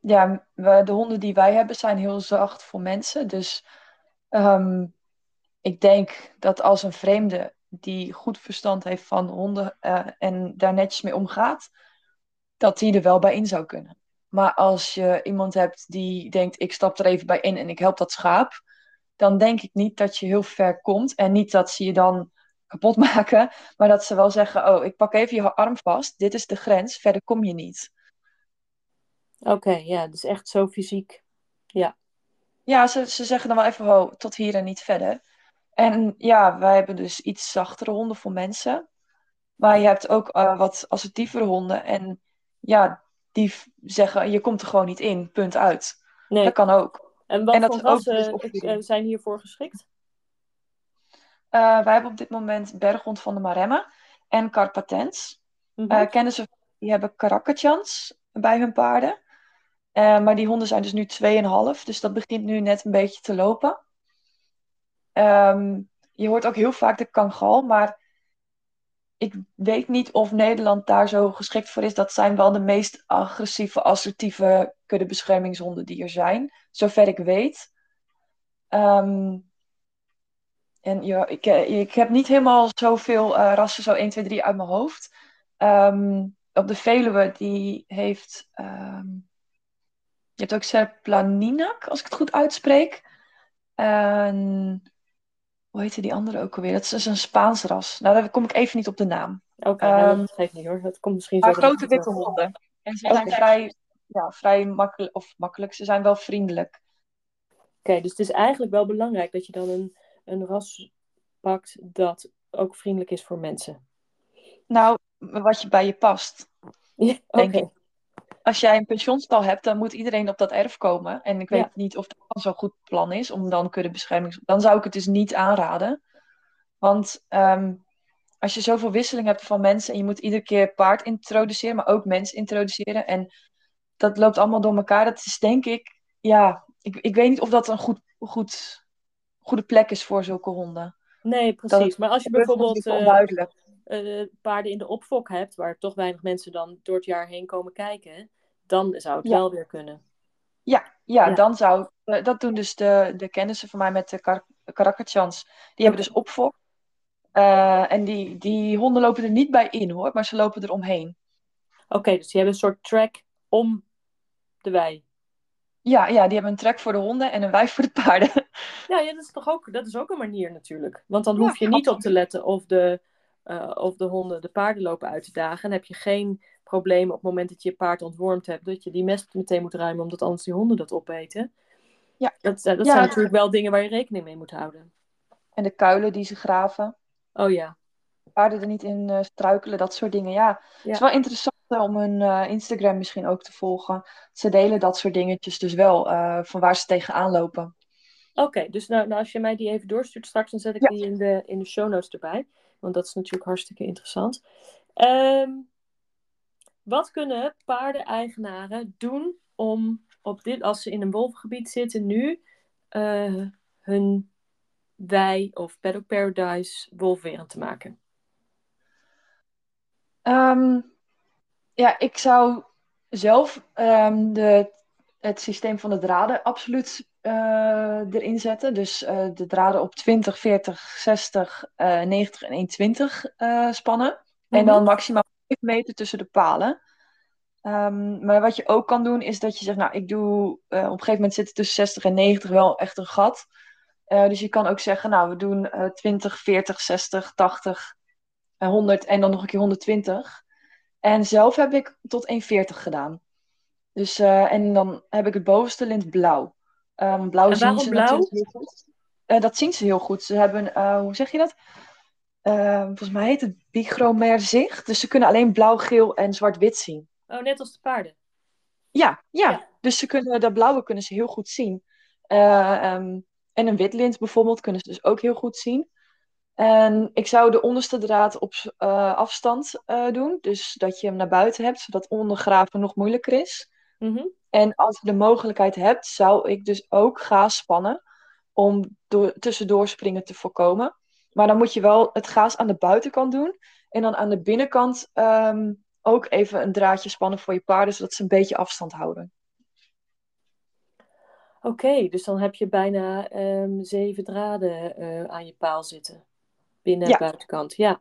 Ja, ja de honden die wij hebben zijn heel zacht voor mensen. Dus um, ik denk dat als een vreemde die goed verstand heeft van honden uh, en daar netjes mee omgaat, dat die er wel bij in zou kunnen. Maar als je iemand hebt die denkt, ik stap er even bij in en ik help dat schaap, dan denk ik niet dat je heel ver komt. En niet dat ze je dan kapot [laughs] maken, maar dat ze wel zeggen, oh, ik pak even je arm vast, dit is de grens, verder kom je niet. Oké, ja, dus echt zo fysiek. Ja. Ja, ze, ze zeggen dan wel even, oh, tot hier en niet verder. En ja, wij hebben dus iets zachtere honden voor mensen. Maar je hebt ook uh, wat assertievere honden. En ja, die zeggen, je komt er gewoon niet in, punt uit. Nee. Dat kan ook. En wat en dat voor rassen uh, zijn hiervoor geschikt? Uh, wij hebben op dit moment Berghond van de Maremma en Carpatens. Mm -hmm. kennen ze, die hebben Karakatjans bij hun paarden. maar die honden zijn dus nu 2,5, dus dat begint nu net een beetje te lopen. Um, je hoort ook heel vaak de kangal, maar ik weet niet of Nederland daar zo geschikt voor is. Dat zijn wel de meest agressieve, assertieve kuddebeschermingshonden die er zijn, zover ik weet. Um, en ja, ik, eh, ik heb niet helemaal zoveel uh, rassen, zo 1, 2, 3 uit mijn hoofd. Um, op de Veluwe, die heeft. Je hebt ook Serplaninac, als ik het goed uitspreek. Hoe heette die andere ook alweer? Dat is dus een Spaans ras. Nou, daar kom ik even niet op de naam. Oké, okay, um, dat geeft niet hoor. Dat komt misschien maar grote witte honden. En ze zijn vrij, ja, vrij makkelijk, of makkelijk, ze zijn wel vriendelijk. Oké, dus het is eigenlijk wel belangrijk dat je dan een, een ras pakt dat ook vriendelijk is voor mensen. Nou, wat je bij je past. Ja, denk ik als jij een pensioenstal hebt, dan moet iedereen op dat erf komen. En ik weet niet of dat zo'n goed plan is om dan kuddebescherming. Dan zou ik het dus niet aanraden. Want um, als je zoveel wisseling hebt van mensen en je moet iedere keer paard introduceren, maar ook mens introduceren. En dat loopt allemaal door elkaar. Dat is denk ik, ja, ik, ik weet niet of dat een goed, goed, goede plek is voor zulke honden. Nee, precies. maar als je bijvoorbeeld. Uh, uh, paarden in de opfok hebt, waar toch weinig mensen dan door het jaar heen komen kijken, dan zou het wel weer kunnen. Ja, ja, dan zou uh, dat doen dus de, de kennissen van mij met de kar karakkerchans. Die hebben dus opfok. Uh, en die, die honden lopen er niet bij in hoor, maar ze lopen er omheen. Oké, dus die hebben een soort track om de wei. Ja, ja, die hebben een trek voor de honden en een wei voor de paarden. Ja, ja dat is toch ook, dat is ook een manier natuurlijk. Want dan hoef je niet op te letten of de, uh, of de honden de paarden lopen uit te dagen. En heb je geen probleem op het moment dat je je paard ontwormd hebt, dat je die mest meteen moet ruimen, omdat anders die honden dat opeten. Ja. Dat, dat zijn natuurlijk wel dingen waar je rekening mee moet houden. En de kuilen die ze graven. Oh ja. Paarden er niet in uh, struikelen, dat soort dingen. Ja, het is wel interessant eh, om hun uh, Instagram misschien ook te volgen. Ze delen dat soort dingetjes dus wel, van waar ze tegenaan lopen. Oké, dus nou, nou, als je mij die even doorstuurt straks, dan zet ik die in de, in de show notes erbij. Want dat is natuurlijk hartstikke interessant. Um, wat kunnen paardeneigenaren doen om op dit, als ze in een wolvengebied zitten nu, uh, hun wei of Paddock Paradise wolfwerend te maken? Um, ja, ik zou zelf um, de, het systeem van de draden absoluut erin zetten. Dus uh, de draden op 20, 40, 60, uh, 90 en 120 uh, spannen. Mm -hmm. En dan mhm. maximaal 5 meter tussen de palen. Um, maar wat je ook kan doen is dat je zegt, nou ik doe op een gegeven moment zitten tussen 60 en 90 wel echt een gat. dus je kan ook zeggen, nou we doen 20, 40, 60, 80, 100 en dan nog een keer 120. En zelf heb ik tot 1,40 gedaan. Dus, en dan heb ik het bovenste lint blauw. Um, blauw en waarom blauw? eh, dat zien ze heel goed. Ze hebben, eh, hoe zeg je dat? Eh, volgens mij heet het bichromer zicht. Dus ze kunnen alleen blauw, geel en zwart-wit zien. Oh, net als de paarden. Ja, ja, Ja. dus ze kunnen, dat blauwe kunnen ze heel goed zien. Eh, ehm, en een witlint bijvoorbeeld kunnen ze dus ook heel goed zien. En ik zou de onderste draad op eh, afstand doen. Dus dat je hem naar buiten hebt, zodat ondergraven nog moeilijker is. Mhm. En als je de mogelijkheid hebt, zou ik dus ook gaas spannen om door, tussendoor springen te voorkomen. Maar dan moet je wel het gaas aan de buitenkant doen. En dan aan de binnenkant ehm, ook even een draadje spannen voor je paarden, zodat ze een beetje afstand houden. Oké, dus dan heb je bijna ehm, zeven draden eh, aan je paal zitten. Binnen en Ja. buitenkant. Ja.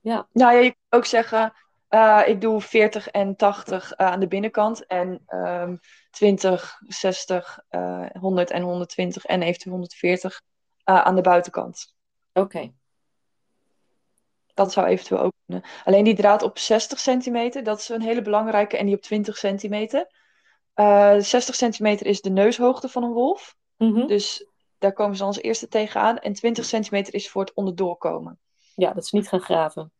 Ja. Nou ja, je kan ook zeggen, eh, ik doe 40 en 80 eh, aan de binnenkant. En ehm 20, 60, eh 100 en 120 en eventueel 140 eh, aan de buitenkant. Oké. Dat zou eventueel ook kunnen. Alleen die draad op 60 centimeter, dat is een hele belangrijke. En die op 20 centimeter. Eh 60 centimeter is de neushoogte van een wolf. Mhm. Dus daar komen ze als eerste tegenaan. En 20 centimeter is voor het onderdoorkomen. Ja, dat is niet gaan graven.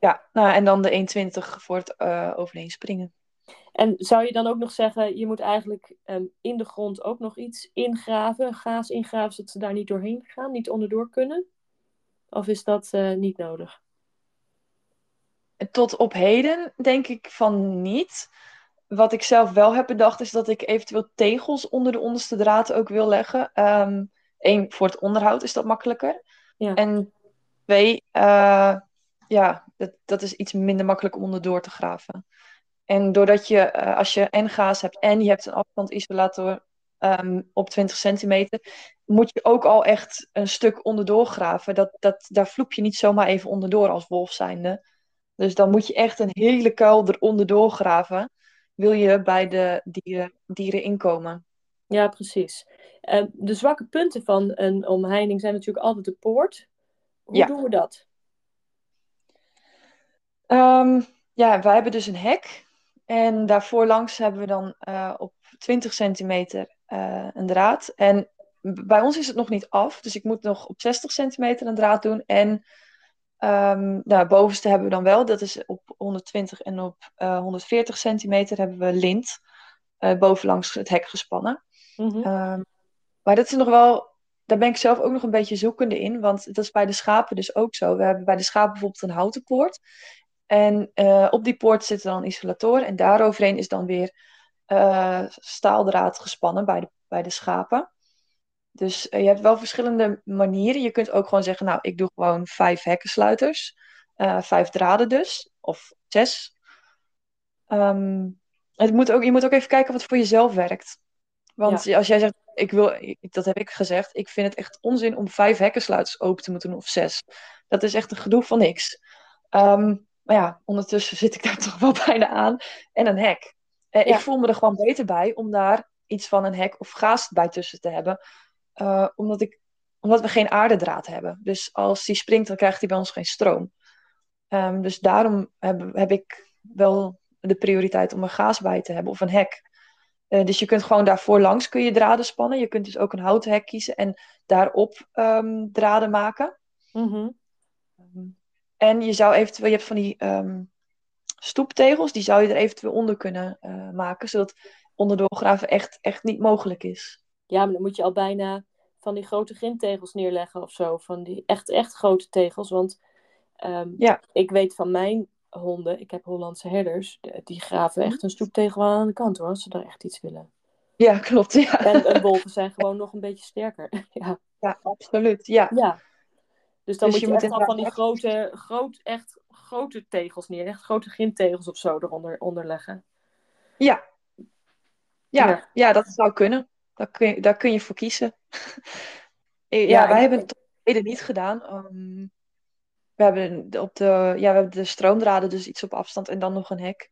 Ja, nou, en dan de 1,20 voor het eh, overheen springen. En zou je dan ook nog zeggen, je moet eigenlijk ehm, in de grond ook nog iets ingraven, gaas ingraven, zodat ze daar niet doorheen gaan, niet onderdoor kunnen? Of is dat eh, niet nodig? Tot op heden denk ik van niet. Wat ik zelf wel heb bedacht is dat ik eventueel tegels onder de onderste draad ook wil leggen. Eén, voor het onderhoud is dat makkelijker. Ja. En twee, eh, ja, dat, dat is iets minder makkelijk om onderdoor te graven. En doordat je, eh, als je en gaas hebt en je hebt een afstandisolator ehm, op 20 centimeter, moet je ook al echt een stuk onderdoor graven. Dat, dat, daar vloep je niet zomaar even onderdoor als wolf zijnde. Dus dan moet je echt een hele kuil eronder doorgraven. Wil je bij de dieren, dieren inkomen? Ja, precies. Ehm, de zwakke punten van een omheining zijn natuurlijk altijd de poort. Hoe Ja. doen we dat? Ehm, ja, wij hebben dus een hek. En daarvoor langs hebben we dan eh, op 20 centimeter eh, een draad. En bij ons is het nog niet af. Dus ik moet nog op 60 centimeter een draad doen. En nou, bovenste hebben we dan wel. Dat is op 120 en op eh, 140 centimeter hebben we lint. eh bovenlangs het hek gespannen. Mhm. Ehm, maar dat is nog wel, daar ben ik zelf ook nog een beetje zoekende in, want dat is bij de schapen dus ook zo. We hebben bij de schapen bijvoorbeeld een houten poort. En eh, op die poort zit dan een isolator en daaroverheen is dan weer eh, staaldraad gespannen bij de, bij de schapen. Dus eh, je hebt wel verschillende manieren. Je kunt ook gewoon zeggen, nou, ik doe gewoon vijf hekkensluiters. vijf draden dus, of zes. Ehm, het moet ook, je moet ook even kijken wat voor jezelf werkt. Want als jij zegt, ik wil, dat heb ik gezegd, ik vind het echt onzin om vijf hekkensluiters open te moeten doen, of zes. Dat is echt een gedoe van niks. Ehm, maar ja, ondertussen zit ik daar [laughs] toch wel bijna aan. En een hek. Eh, Ja. Ik voel me er gewoon beter bij om daar iets van een hek of gaas bij tussen te hebben. Eh, omdat, ik, omdat we geen aardedraad hebben. Dus als die springt, dan krijgt hij bij ons geen stroom. Ehm, dus daarom heb, heb ik wel de prioriteit om een gaas bij te hebben of een hek. Eh, dus je kunt gewoon daarvoor langs kun je draden spannen. Je kunt dus ook een houten hek kiezen en daarop ehm, draden maken. Mhm. En je zou eventueel, je hebt van die ehm, stoeptegels, die zou je er eventueel onder kunnen eh, maken, zodat onderdoorgraven echt, echt niet mogelijk is. Ja, maar dan moet je al bijna van die grote grindtegels neerleggen of zo. Van die echt, echt grote tegels. Want ehm, Ja. ik weet van mijn honden, ik heb Hollandse herders, de- die graven echt een stoeptegel aan de kant hoor, als ze daar echt iets willen. Ja, [laughs] klopt. Ja, En, en wolven zijn gewoon nog een beetje sterker. [laughs] ja. ja absoluut. Ja. ja. Dus dan Dus moet je je, moet echt al van die grote, groot, echt grote tegels neer. Echt grote grindtegels of zo eronder onder leggen. Ja. Ja, Ja. ja. dat zou kunnen. Daar kun je, daar kun je voor kiezen. [laughs] ja, Ja, wij hebben het heden niet gedaan. Ehm, we, hebben op de, ja, we hebben de stroomdraden dus iets op afstand en dan nog een hek.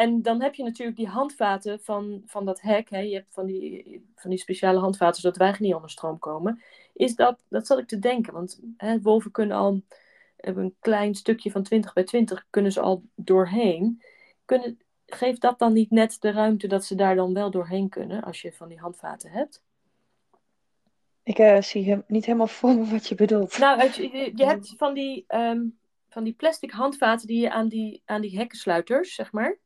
En dan heb je natuurlijk die handvaten van, van dat hek. Hè? Je hebt van die, van die speciale handvaten zodat wij niet onder stroom komen. Is dat, dat zat ik te denken. Want hè, wolven kunnen al een klein stukje van 20 bij 20 kunnen ze al doorheen. Kunnen, geeft dat dan niet net de ruimte dat ze daar dan wel doorheen kunnen als je van die handvaten hebt? Ik eh, zie hem niet helemaal voor me wat je bedoelt. Nou, je hebt van die, ehm, van die plastic handvaten die je aan die, aan die hekkensluiters, zeg maar.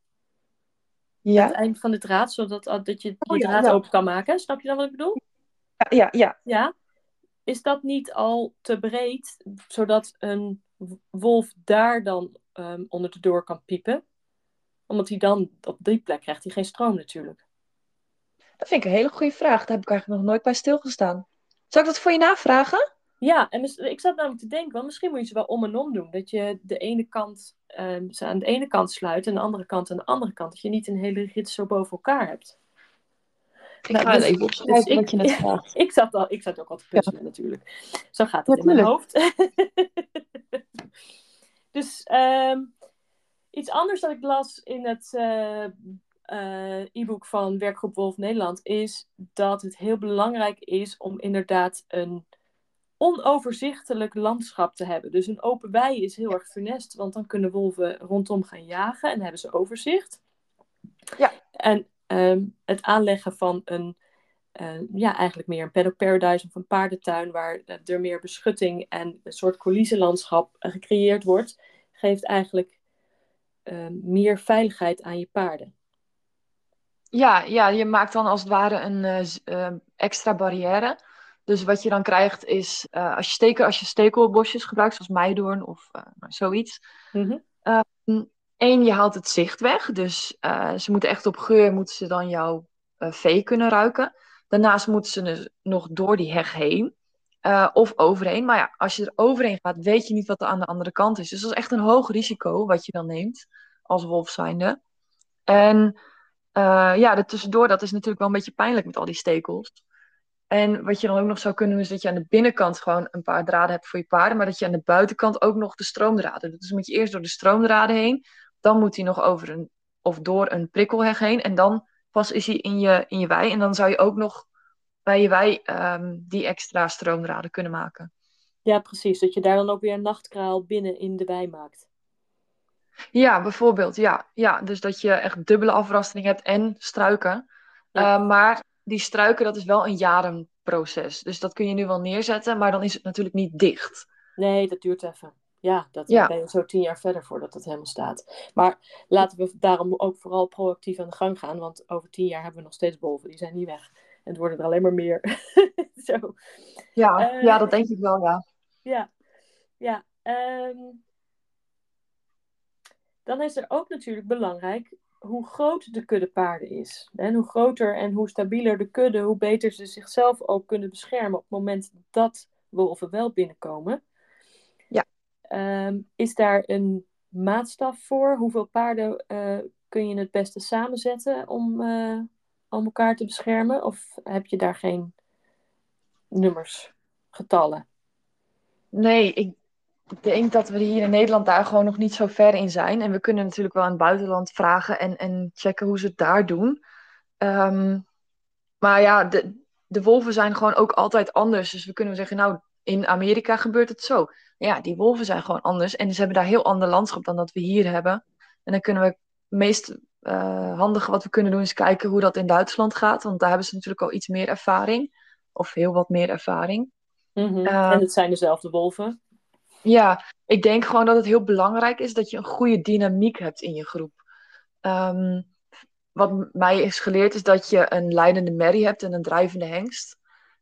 Aan het eind van de draad, zodat dat je die Oh ja, draad ja. open kan maken. Snap je dan wat ik bedoel? ja, ja, ja. Is dat niet al te breed, zodat een wolf daar dan ehm, onder de door kan piepen? Omdat hij dan op die plek krijgt hij geen stroom natuurlijk. Dat vind ik een hele goede vraag. Daar heb ik eigenlijk nog nooit bij stilgestaan. Zal ik dat voor je navragen? Ja, en ik zat namelijk te denken, wel, misschien moet je ze wel om en om doen. Dat je de ene kant ehm, ze aan de ene kant sluit en de andere kant aan de andere kant. Dat je niet een hele rit zo boven elkaar hebt. Ik Nou, ga het dus- even opschrijven dus wat je net [laughs] vraagt. Ik zat, al, ik zat ook al te puzzelen natuurlijk. Zo gaat het in mijn hoofd. [laughs] dus ehm, iets anders dat ik las in het eh, eh, e-book van Werkgroep Wolf Nederland is dat het heel belangrijk is om inderdaad een onoverzichtelijk landschap te hebben. Dus een open wei is heel erg funest, want dan kunnen wolven rondom gaan jagen en hebben ze overzicht. Ja. En ehm, het aanleggen van een, eh, ja, eigenlijk meer een paddock paradise of een paardentuin, waar eh, er meer beschutting en een soort coulissenlandschap eh, gecreëerd wordt, geeft eigenlijk eh, meer veiligheid aan je paarden. Ja, ja, je maakt dan als het ware een eh, z- eh, extra barrière. Dus wat je dan krijgt is, eh, als je, steken, als je stekelbosjes gebruikt, zoals meidoorn of eh, nou, zoiets. Mhm. Eén, je haalt het zicht weg. Dus eh, ze moeten echt op geur, moeten ze dan jouw vee kunnen ruiken. Daarnaast moeten ze dus nog door die heg heen. of overheen. Maar ja, als je er overheen gaat, weet je niet wat er aan de andere kant is. Dus dat is echt een hoog risico wat je dan neemt als wolf zijnde. En ja, tussendoor, dat is natuurlijk wel een beetje pijnlijk met al die stekels. En wat je dan ook nog zou kunnen doen, is dat je aan de binnenkant gewoon een paar draden hebt voor je paarden, maar dat je aan de buitenkant ook nog de stroomdraden doet. Dus moet je eerst door de stroomdraden heen, dan moet hij nog over een, of door een prikkelheg heen, en dan pas is hij in je, in je wei. En dan zou je ook nog bij je wei ehm, die extra stroomdraden kunnen maken. Ja, precies. Dat je daar dan ook weer een nachtkraal binnen in de wei maakt. Ja, bijvoorbeeld, ja. ja. Dus dat je echt dubbele afrastering hebt en struiken. Ja. Eh, maar die struiken, dat is wel een jarenproces. Dus dat kun je nu wel neerzetten, maar dan is het natuurlijk niet dicht. Nee, dat duurt even. Ja, dat Ja. ben je zo tien jaar verder voordat het helemaal staat. Maar laten we daarom ook vooral proactief aan de gang gaan. Want over tien jaar hebben we nog steeds wolven. Die zijn niet weg. En het worden er alleen maar meer. [laughs] zo. Ja, Eh, ja, dat denk ik wel, ja. Ja, ja. ehm, dan is er ook natuurlijk belangrijk hoe groot de kudde paarden is. En hoe groter en hoe stabieler de kudde, hoe beter ze zichzelf ook kunnen beschermen op het moment dat wolven wel binnenkomen. Ja. Ehm, is daar een maatstaf voor? Hoeveel paarden eh, kun je het beste samenzetten om, eh, om elkaar te beschermen? Of heb je daar geen nummers, getallen? Nee, ik denk dat we hier in Nederland daar gewoon nog niet zo ver in zijn. En we kunnen natuurlijk wel in het buitenland vragen en, en checken hoe ze het daar doen. Ehm, maar ja, de, de wolven zijn gewoon ook altijd anders. Dus we kunnen zeggen, nou, in Amerika gebeurt het zo. Ja, die wolven zijn gewoon anders. En ze hebben daar heel ander landschap dan dat we hier hebben. En dan kunnen we het meest eh, handige wat we kunnen doen is kijken hoe dat in Duitsland gaat. Want daar hebben ze natuurlijk al iets meer ervaring. Of heel wat meer ervaring. Mhm. Eh, en het zijn dezelfde wolven. Ja, ik denk gewoon dat het heel belangrijk is dat je een goede dynamiek hebt in je groep. Ehm, wat mij is geleerd is dat je een leidende merrie hebt en een drijvende hengst.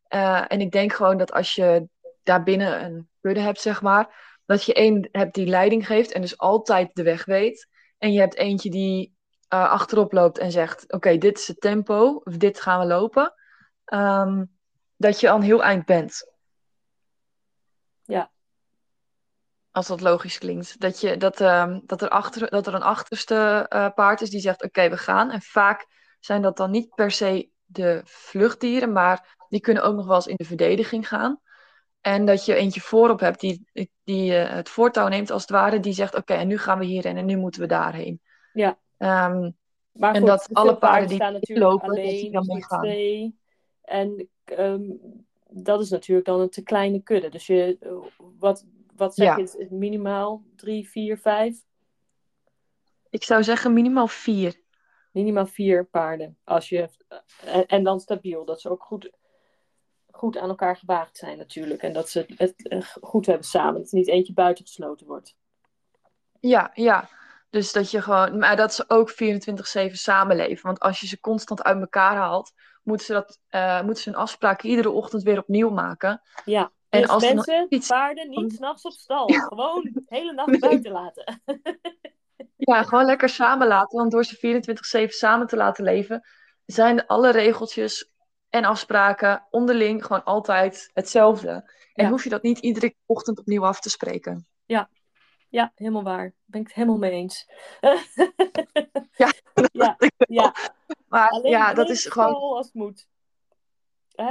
Eh, en ik denk gewoon dat als je daarbinnen een kudde hebt, zeg maar, dat je één hebt die leiding geeft en dus altijd de weg weet. En je hebt eentje die eh, achterop loopt en zegt: Oké, dit is het tempo, of dit gaan we lopen. Ehm, dat je al een heel eind bent. Ja. Als dat logisch klinkt. Dat, je, dat, ehm, dat, er, achter, dat er een achterste eh, paard is die zegt: Oké, we gaan. En vaak zijn dat dan niet per se de vluchtdieren, maar die kunnen ook nog wel eens in de verdediging gaan. En dat je eentje voorop hebt die, die eh, het voortouw neemt, als het ware, die zegt: Oké, en nu gaan we hierheen en nu moeten we daarheen. Ja. Ehm, Maar En goed, dat alle paarden die staan natuurlijk lopen, dat die alleen dan meegaan. twee. En ehm, dat is natuurlijk dan een te kleine kudde. Dus je, wat, wat zeg Ja. je, minimaal drie, vier, vijf? ik zou zeggen minimaal vier. Minimaal vier paarden. Als je, en, en dan stabiel, dat ze ook goed, goed aan elkaar gewaagd zijn natuurlijk. En dat ze het eh, goed hebben samen. Dat er niet eentje buitengesloten wordt. Ja, ja. Dus dat je gewoon, maar dat ze ook 24-7 samenleven. Want als je ze constant uit elkaar haalt, moeten ze, dat, uh, moeten ze een afspraak iedere ochtend weer opnieuw maken. Ja, en dus als mensen, iets... paarden niet s'nachts op stal. Gewoon de [laughs] hele nacht buiten laten. [laughs] ja, gewoon lekker samen laten. Want door ze 24-7 samen te laten leven, zijn alle regeltjes en afspraken onderling gewoon altijd hetzelfde. En hoef je dat niet iedere ochtend opnieuw af te spreken. Ja, ja helemaal waar. Daar ben ik het helemaal mee eens. ja, [laughs] ja, ja. Maar Alleen ja, dat is gewoon. als het moet.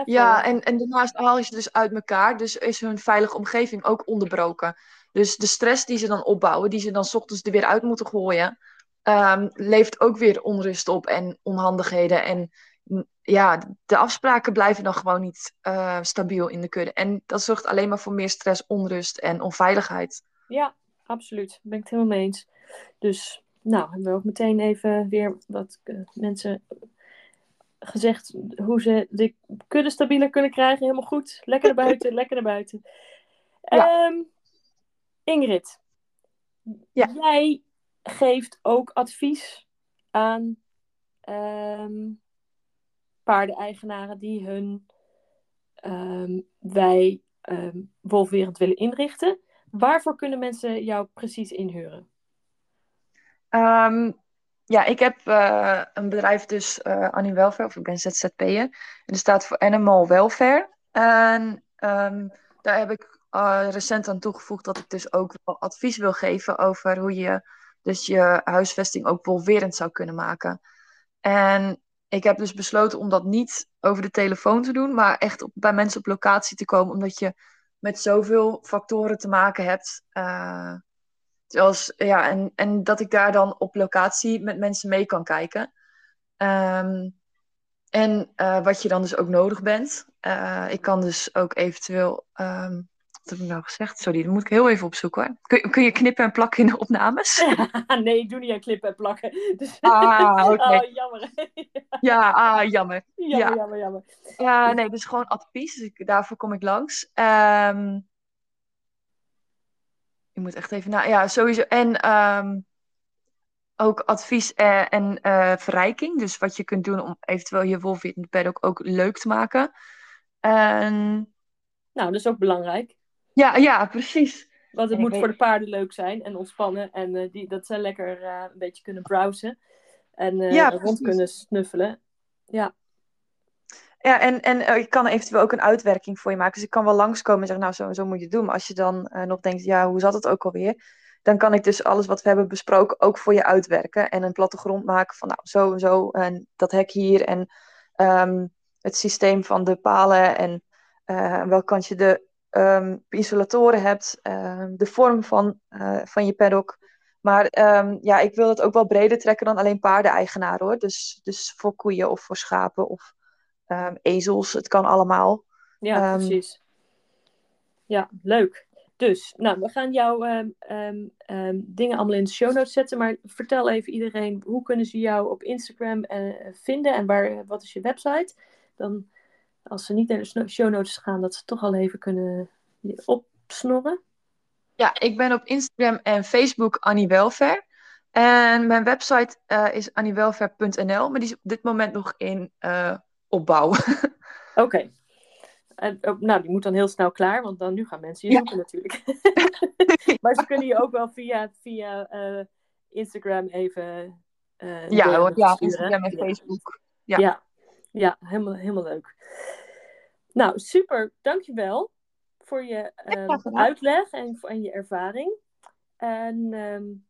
Ja, en, en daarnaast haal je ze dus uit elkaar. Dus is hun veilige omgeving ook onderbroken. Dus de stress die ze dan opbouwen, die ze dan s ochtends er weer uit moeten gooien, um, levert ook weer onrust op en onhandigheden. En ja, de afspraken blijven dan gewoon niet uh, stabiel in de kudde. En dat zorgt alleen maar voor meer stress, onrust en onveiligheid. Ja, absoluut. Daar ben ik het helemaal mee eens. Dus, nou, hebben we ook meteen even weer wat uh, mensen gezegd hoe ze de kudde stabieler kunnen krijgen. Helemaal goed. Lekker naar buiten, [laughs] lekker naar buiten. Ja. Um, Ingrid, ja. jij geeft ook advies aan um, paardeneigenaren die hun um, wij um, wolfwereld willen inrichten. Waarvoor kunnen mensen jou precies inhuren? Um, ja, ik heb uh, een bedrijf dus uh, Annie Welfare, of ik ben ZZP'er. En dat staat voor Animal Welfare. En daar heb ik uh, recent aan toegevoegd dat ik dus ook wel advies wil geven over hoe je dus je huisvesting ook wolverend zou kunnen maken. En ik heb dus besloten om dat niet over de telefoon te doen, maar echt op, bij mensen op locatie te komen, omdat je met zoveel factoren te maken hebt. Uh, zoals, ja, en, en dat ik daar dan op locatie met mensen mee kan kijken. Um, en uh, wat je dan dus ook nodig bent. Uh, ik kan dus ook eventueel um, wat heb ik nou gezegd? Sorry, dat moet ik heel even opzoeken hoor. Kun, kun je knippen en plakken in de opnames? [laughs] nee, ik doe niet aan knippen en plakken. Dus... Ah, oké. Okay. [laughs] Oh, jammer. [laughs] ja, ah, jammer. Jammer, ja. jammer, jammer. Ja, nee, dus gewoon advies. Dus ik, daarvoor kom ik langs. Um, je moet echt even na. Ja, sowieso. En um, ook advies en, en uh, verrijking. Dus wat je kunt doen om eventueel je wolf in bed ook, ook leuk te maken. En... Nou, dat is ook belangrijk. Ja, ja, precies. Want het moet voor de paarden leuk zijn en ontspannen. En uh, die, dat ze lekker uh, een beetje kunnen browsen. En ja, rond kunnen snuffelen. Ja. Ja, en, en ik kan eventueel ook een uitwerking voor je maken. Dus ik kan wel langskomen en zeggen, nou, zo, zo moet je het doen. Maar als je dan nog denkt, ja, hoe zat het ook alweer? Dan kan ik dus alles wat we hebben besproken ook voor je uitwerken. En een plattegrond maken van, nou, zo en zo. En dat hek hier. En um, het systeem van de palen. En welke kant je de um, isolatoren hebt, um, de vorm van, uh, van je paddock. Maar ja, ik wil het ook wel breder trekken dan alleen paardeneigenaar hoor. Dus, dus voor koeien of voor schapen of ezels, het kan allemaal. Ja, precies. Ja, leuk. Dus, nou, we gaan jouw dingen allemaal in de show notes zetten. Maar vertel even iedereen, hoe kunnen ze jou op Instagram uh, vinden en waar, wat is je website? Dan als ze niet naar de show notes gaan, dat ze toch al even kunnen opsnorren? Ja, ik ben op Instagram en Facebook Annie Welfare. En mijn website uh, is anniewelfare.nl, maar die is op dit moment nog in uh, opbouw. [laughs] Oké. Oh, nou, die moet dan heel snel klaar, want dan nu gaan mensen je zoeken natuurlijk. [laughs] maar ze kunnen je ook wel via, via uh, Instagram even. ja, ja Instagram en Facebook. Ja, ja, ja helemaal, helemaal leuk. Nou, super. Dankjewel voor je um, uitleg en, en je ervaring. En um,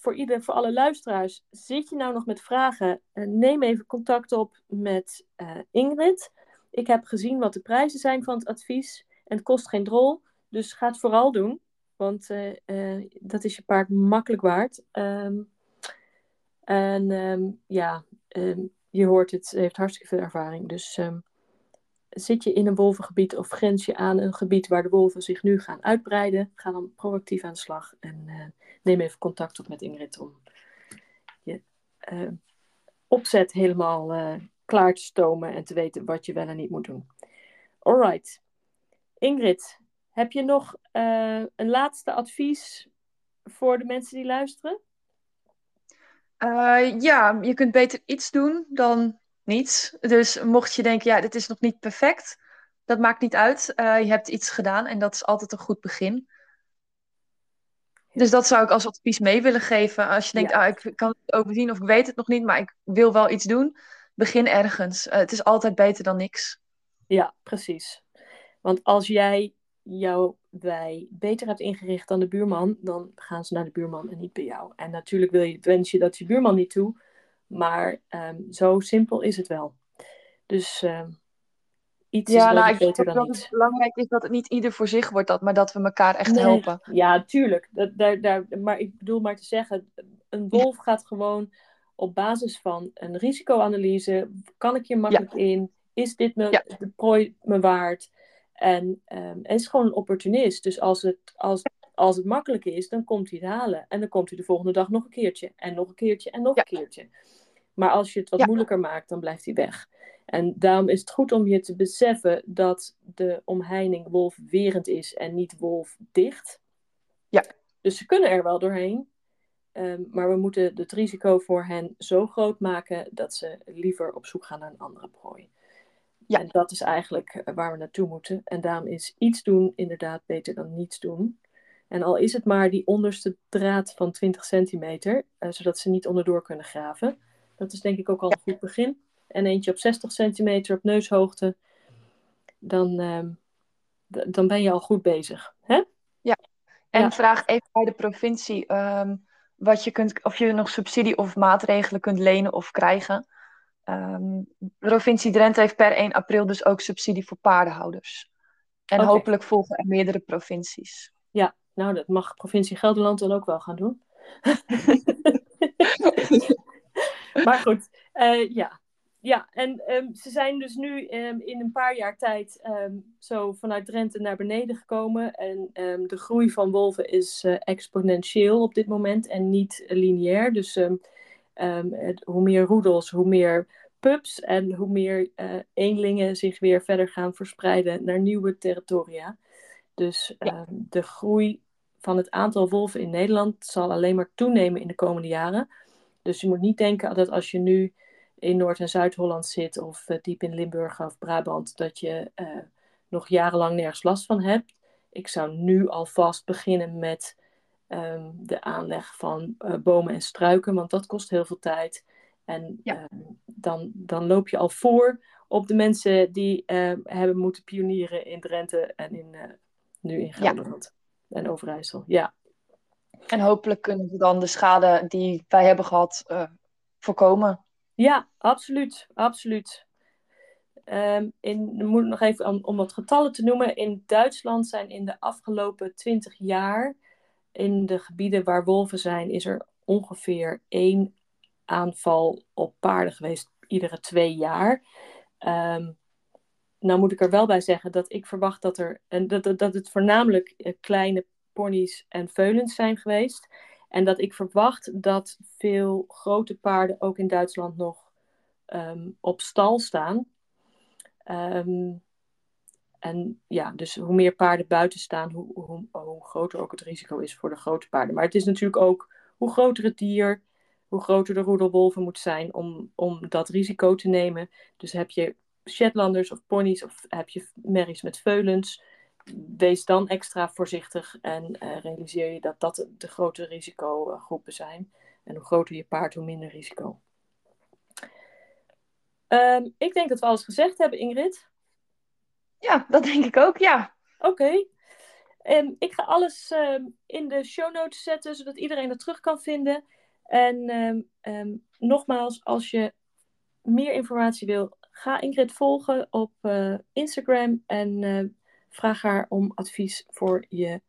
voor, ieder, voor alle luisteraars, zit je nou nog met vragen? Uh, neem even contact op met uh, Ingrid. Ik heb gezien wat de prijzen zijn van het advies. En het kost geen drol. Dus ga het vooral doen. Want uh, dat is je paard makkelijk waard. Um, en ja, je hoort het, heeft hartstikke veel ervaring. Dus zit je in een wolvengebied of grens je aan een gebied waar de wolven zich nu gaan uitbreiden, ga dan proactief aan de slag en uh, neem even contact op met Ingrid om je uh, opzet helemaal uh, klaar te stomen en te weten wat je wel en niet moet doen. Alright. Ingrid, heb je nog een laatste advies voor de mensen die luisteren? Ja, je kunt beter iets doen dan niets. Dus mocht je denken, ja, dit is nog niet perfect, dat maakt niet uit. Uh, je hebt iets gedaan en dat is altijd een goed begin. Dus dat zou ik als advies mee willen geven. Als je denkt, ah, ik kan het overzien of ik weet het nog niet, maar ik wil wel iets doen. Begin ergens. Uh, het is altijd beter dan niks. Ja, precies. Want als jij jouw wij beter hebt ingericht dan de buurman, dan gaan ze naar de buurman en niet bij jou. En natuurlijk wil je, wens je dat je buurman niet toe, maar um, zo simpel is het wel. Dus um, iets ja, is nou, ik beter dan dat Het belangrijk is dat het niet ieder voor zich wordt, dat, maar dat we elkaar echt nee. helpen. Ja, tuurlijk. Dat, daar, daar, maar ik bedoel maar te zeggen, een wolf gaat gewoon op basis van een risicoanalyse. Kan ik hier makkelijk ja. in? Is dit me, ja. de prooi me waard? En um, hij is gewoon een opportunist. Dus als het, als, als het makkelijk is, dan komt hij het halen. En dan komt hij de volgende dag nog een keertje. En nog een keertje en nog een keertje. Maar als je het wat moeilijker maakt, dan blijft hij weg. En daarom is het goed om je te beseffen dat de omheining wolfwerend is en niet wolfdicht. Ja. Dus ze kunnen er wel doorheen. Um, maar we moeten het risico voor hen zo groot maken dat ze liever op zoek gaan naar een andere prooi. Ja. En dat is eigenlijk eh, waar we naartoe moeten. En daarom is iets doen inderdaad beter dan niets doen. En al is het maar die onderste draad van 20 centimeter, uh, zodat ze niet onderdoor kunnen graven. Dat is denk ik ook al een goed begin. En eentje op 60 centimeter op neushoogte. Dan, uh, dan ben je al goed bezig. Hè? Ja, en ja. vraag even bij de provincie um, wat je kunt, of je nog subsidie of maatregelen kunt lenen of krijgen. Um, provincie Drenthe heeft per 1 april dus ook subsidie voor paardenhouders. En okay. hopelijk volgen er meerdere provincies. Ja, nou dat mag provincie Gelderland dan ook wel gaan doen. [laughs] maar goed, uh, ja. Ja, en um, ze zijn dus nu um, in een paar jaar tijd zo vanuit Drenthe naar beneden gekomen. En de groei van wolven is uh, exponentieel op dit moment en niet lineair. Dus het, hoe meer roedels, hoe meer pups en hoe meer uh, eenlingen zich weer verder gaan verspreiden naar nieuwe territoria. Dus ja. de groei van het aantal wolven in Nederland zal alleen maar toenemen in de komende jaren. Dus je moet niet denken dat als je nu in Noord- en Zuid-Holland zit of uh, diep in Limburg of Brabant, dat je uh, nog jarenlang nergens last van hebt. Ik zou nu alvast beginnen met um, de aanleg van uh, bomen en struiken, want dat kost heel veel tijd. En ja. uh, dan, dan loop je al voor op de mensen die hebben moeten pionieren in Drenthe en in, nu in Gelderland ja. En Overijssel. Ja. En hopelijk kunnen we dan de schade die wij hebben gehad voorkomen. Ja, absoluut. absoluut. Um, in, dan moet ik nog even om, om wat getallen te noemen. In Duitsland zijn in de afgelopen 20 jaar in de gebieden waar wolven zijn, is er ongeveer één aanval op paarden geweest iedere twee jaar. Um, nou moet ik er wel bij zeggen dat ik verwacht dat, er, en dat, dat het voornamelijk eh, kleine ponies en veulens zijn geweest. En dat ik verwacht dat veel grote paarden ook in Duitsland nog um, op stal staan. Um, en ja, dus hoe meer paarden buiten staan, hoe, hoe, hoe, groter ook het risico is voor de grote paarden. Maar het is natuurlijk ook hoe groter het dier, hoe groter de roedelwolven moet zijn om, om dat risico te nemen. Dus heb je Shetlanders of ponies of heb je merries met veulens, wees dan extra voorzichtig en uh, realiseer je dat dat de grote risicogroepen zijn. En hoe groter je paard, hoe minder risico. Um, ik denk dat we alles gezegd hebben, Ingrid. Ja, dat denk ik ook, ja. Oké. Okay. Um, ik ga alles um, in de show notes zetten, zodat iedereen dat terug kan vinden. En nogmaals, als je meer informatie wil, ga Ingrid volgen op uh, Instagram en uh, vraag haar om advies voor je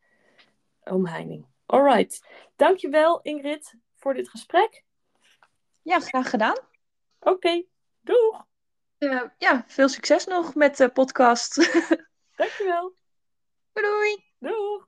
omheining. Alright. Dankjewel Ingrid voor dit gesprek. Ja, graag gedaan. Oké, okay. doeg! Uh, ja, veel succes nog met de podcast. [laughs] Dankjewel. Doei doei. Doeg.